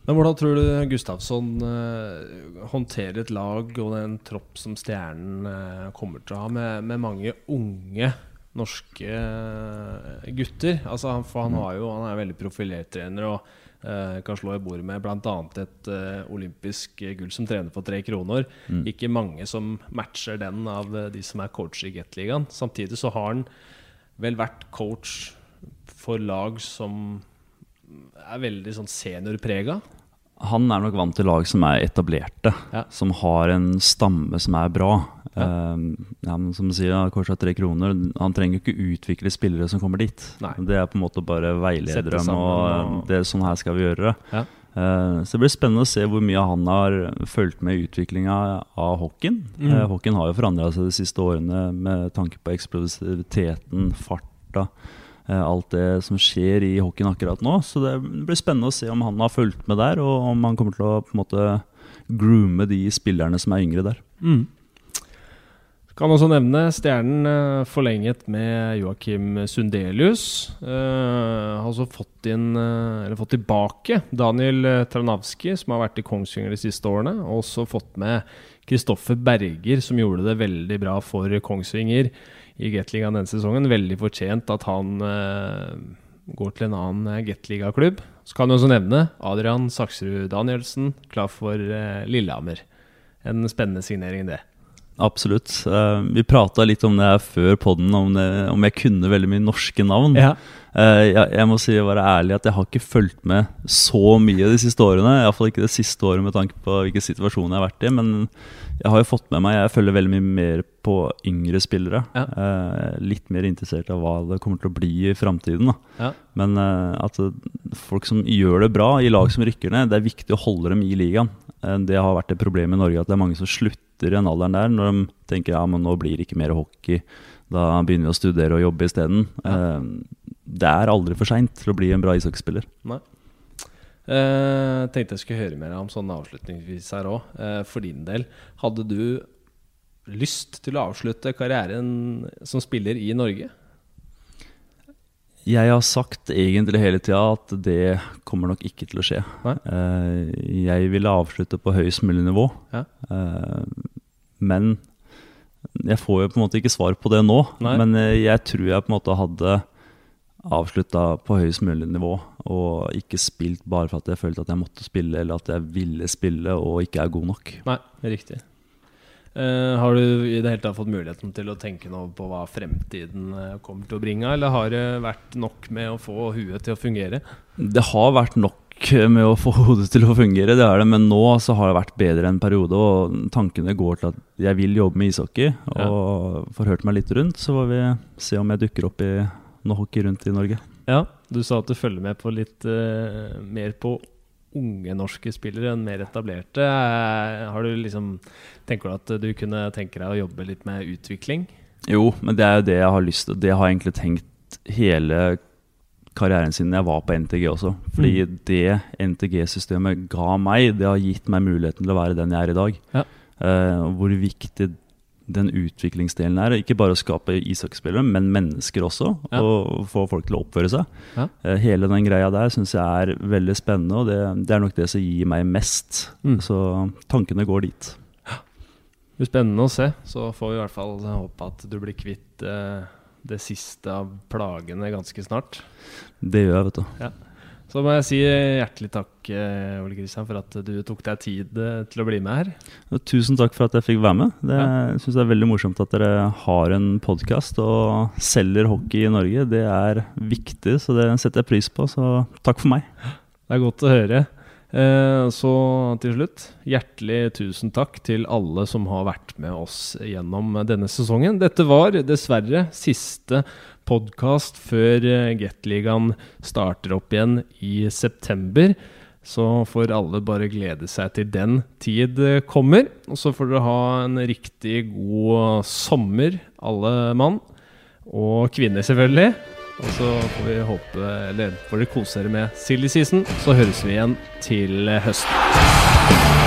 Men hvordan tror du Gustavsson uh, håndterer et lag og en tropp som Stjernen uh, kommer til å ha, med, med mange unge norske eh, gutter? Altså han, for han, har jo, han er veldig profilert trener og uh, kan slå i bordet med bl.a. et eh, olympisk gull som trener for tre kroner. Mm. Ikke mange som matcher den av eh, de som er coach i Gateligaen. Samtidig så har han vel vært coach for lag som er veldig sånn seniorprega. Han er nok vant til lag som er etablerte, Ja. som har en stamme som er bra. Ja. Um, som du sier, Kors har tre kroner. Han trenger jo ikke utvikle spillere som kommer dit. Nei. Det er på en måte bare veileder dem, sammen og og- det er sånn her skal vi gjøre det. Ja. Uh, så det blir spennende å se hvor mye han har fulgt med i utviklinga av hockeyen. Mm. Uh, hockeyen har jo forandra seg de siste årene med tanke på eksplosiviteten, farta, alt det som skjer i hockeyen akkurat nå. Så det blir spennende å se om han har fulgt med der, og om han kommer til å på en måte groome de spillerne som er yngre der. Mm. Kan også nevne Stjernen eh, forlenget med Joakim Sundelius. Uh, har også fått inn eh, Eller fått tilbake Daniel eh, Tranavski, som har vært i Kongsvinger de siste årene. Og også fått med Kristoffer Berger, som gjorde det veldig bra for Kongsvinger i Gateligaen denne sesongen. Veldig fortjent at han eh, går til en annen eh, Gateliga-klubb. Så kan vi også nevne Adrian Saksrud Danielsen, klar for eh, Lillehammer. En spennende signering, det. Absolutt. Vi prata litt om det her før podden, om, det, om jeg kunne veldig mye norske navn. Ja. Jeg, jeg må si være ærlig at jeg har ikke fulgt med så mye de siste årene. Iallfall ikke det siste året med tanke på hvilken situasjon jeg har vært i. Men jeg har jo fått med meg Jeg følger veldig mye mer på yngre spillere. Ja. Eh, litt mer interessert av hva det kommer til å bli i framtiden. Ja. Men eh, at eh, folk som gjør det bra i lag som rykker ned, det er viktig å holde dem i ligaen. Eh, det har vært et problem i Norge at det er mange som slutter i den alderen der, når de tenker ja, men nå blir det ikke mer hockey. Da begynner vi å studere og jobbe isteden. Eh, det er aldri for seint til å bli en bra ishockeyspiller. Nei. Eh, tenkte jeg skulle høre mer om sånn avslutningsvis her òg. Eh, for din del, hadde du lyst til å avslutte karrieren som spiller i Norge? Jeg har sagt egentlig hele tida at det kommer nok ikke til å skje. Eh, jeg ville avslutte på høyest mulig nivå. Ja. Eh, men jeg får jo på en måte ikke svar på det nå. Nei. Men jeg tror jeg på en måte hadde avslutta på høyest mulig nivå. Og ikke spilt bare for at jeg følte at jeg måtte spille, eller at jeg ville spille og ikke er god nok. Nei, riktig. Uh, har du i det hele tatt fått muligheten til å tenke noe på hva fremtiden eh, kommer til å bringe, eller har det vært nok med å få huet til å fungere? Det har vært nok med å få hodet til å fungere, det er det, men nå så har det vært bedre en periode. Og tankene går til at jeg vil jobbe med ishockey, og får hørt meg litt rundt. Så får vi se om jeg dukker opp i noe hockey rundt i Norge. Ja, du sa at du følger med på litt uh, mer på unge norske spillere enn mer etablerte. Eh, har du liksom Tenker du at du kunne tenke deg å jobbe litt med utvikling? Jo, men det er jo det jeg har lyst til. Det har jeg egentlig tenkt hele karrieren siden jeg var på NTG også. Fordi Mm. det NTG-systemet ga meg, det har gitt meg muligheten til å være den jeg er i dag. Ja. Uh, hvor viktig den utviklingsdelen her. Ikke bare å skape ishockeyspillere, men mennesker også. Ja. Og få folk til å oppføre seg. Ja. Eh, hele den greia der syns jeg er veldig spennende, og det, det er nok det som gir meg mest. Mm. Så tankene går dit. Det blir spennende å se. Så får vi i hvert fall håpe at du blir kvitt eh, det siste av plagene ganske snart. Det gjør jeg, vet du. Så må jeg si hjertelig takk, eh, Ole Kristian, for at du tok deg tid eh, til å bli med her. Og tusen takk for at jeg fikk være med. Det Ja. synes jeg er veldig morsomt at dere har en podkast og selger hockey i Norge. Det er viktig, så det setter jeg pris på. Så takk for meg. Det er godt å høre. Eh, Så til slutt, hjertelig tusen takk til alle som har vært med oss gjennom denne sesongen. Dette var dessverre siste podkast før eh, Gateligaen starter opp igjen i september. Så får alle bare glede seg til den tid eh, kommer. Og så får dere ha en riktig god sommer, alle mann. Og kvinner, selvfølgelig. Og så får vi håpe Eller får dere kose dere med silly season. Så høres vi igjen til høsten.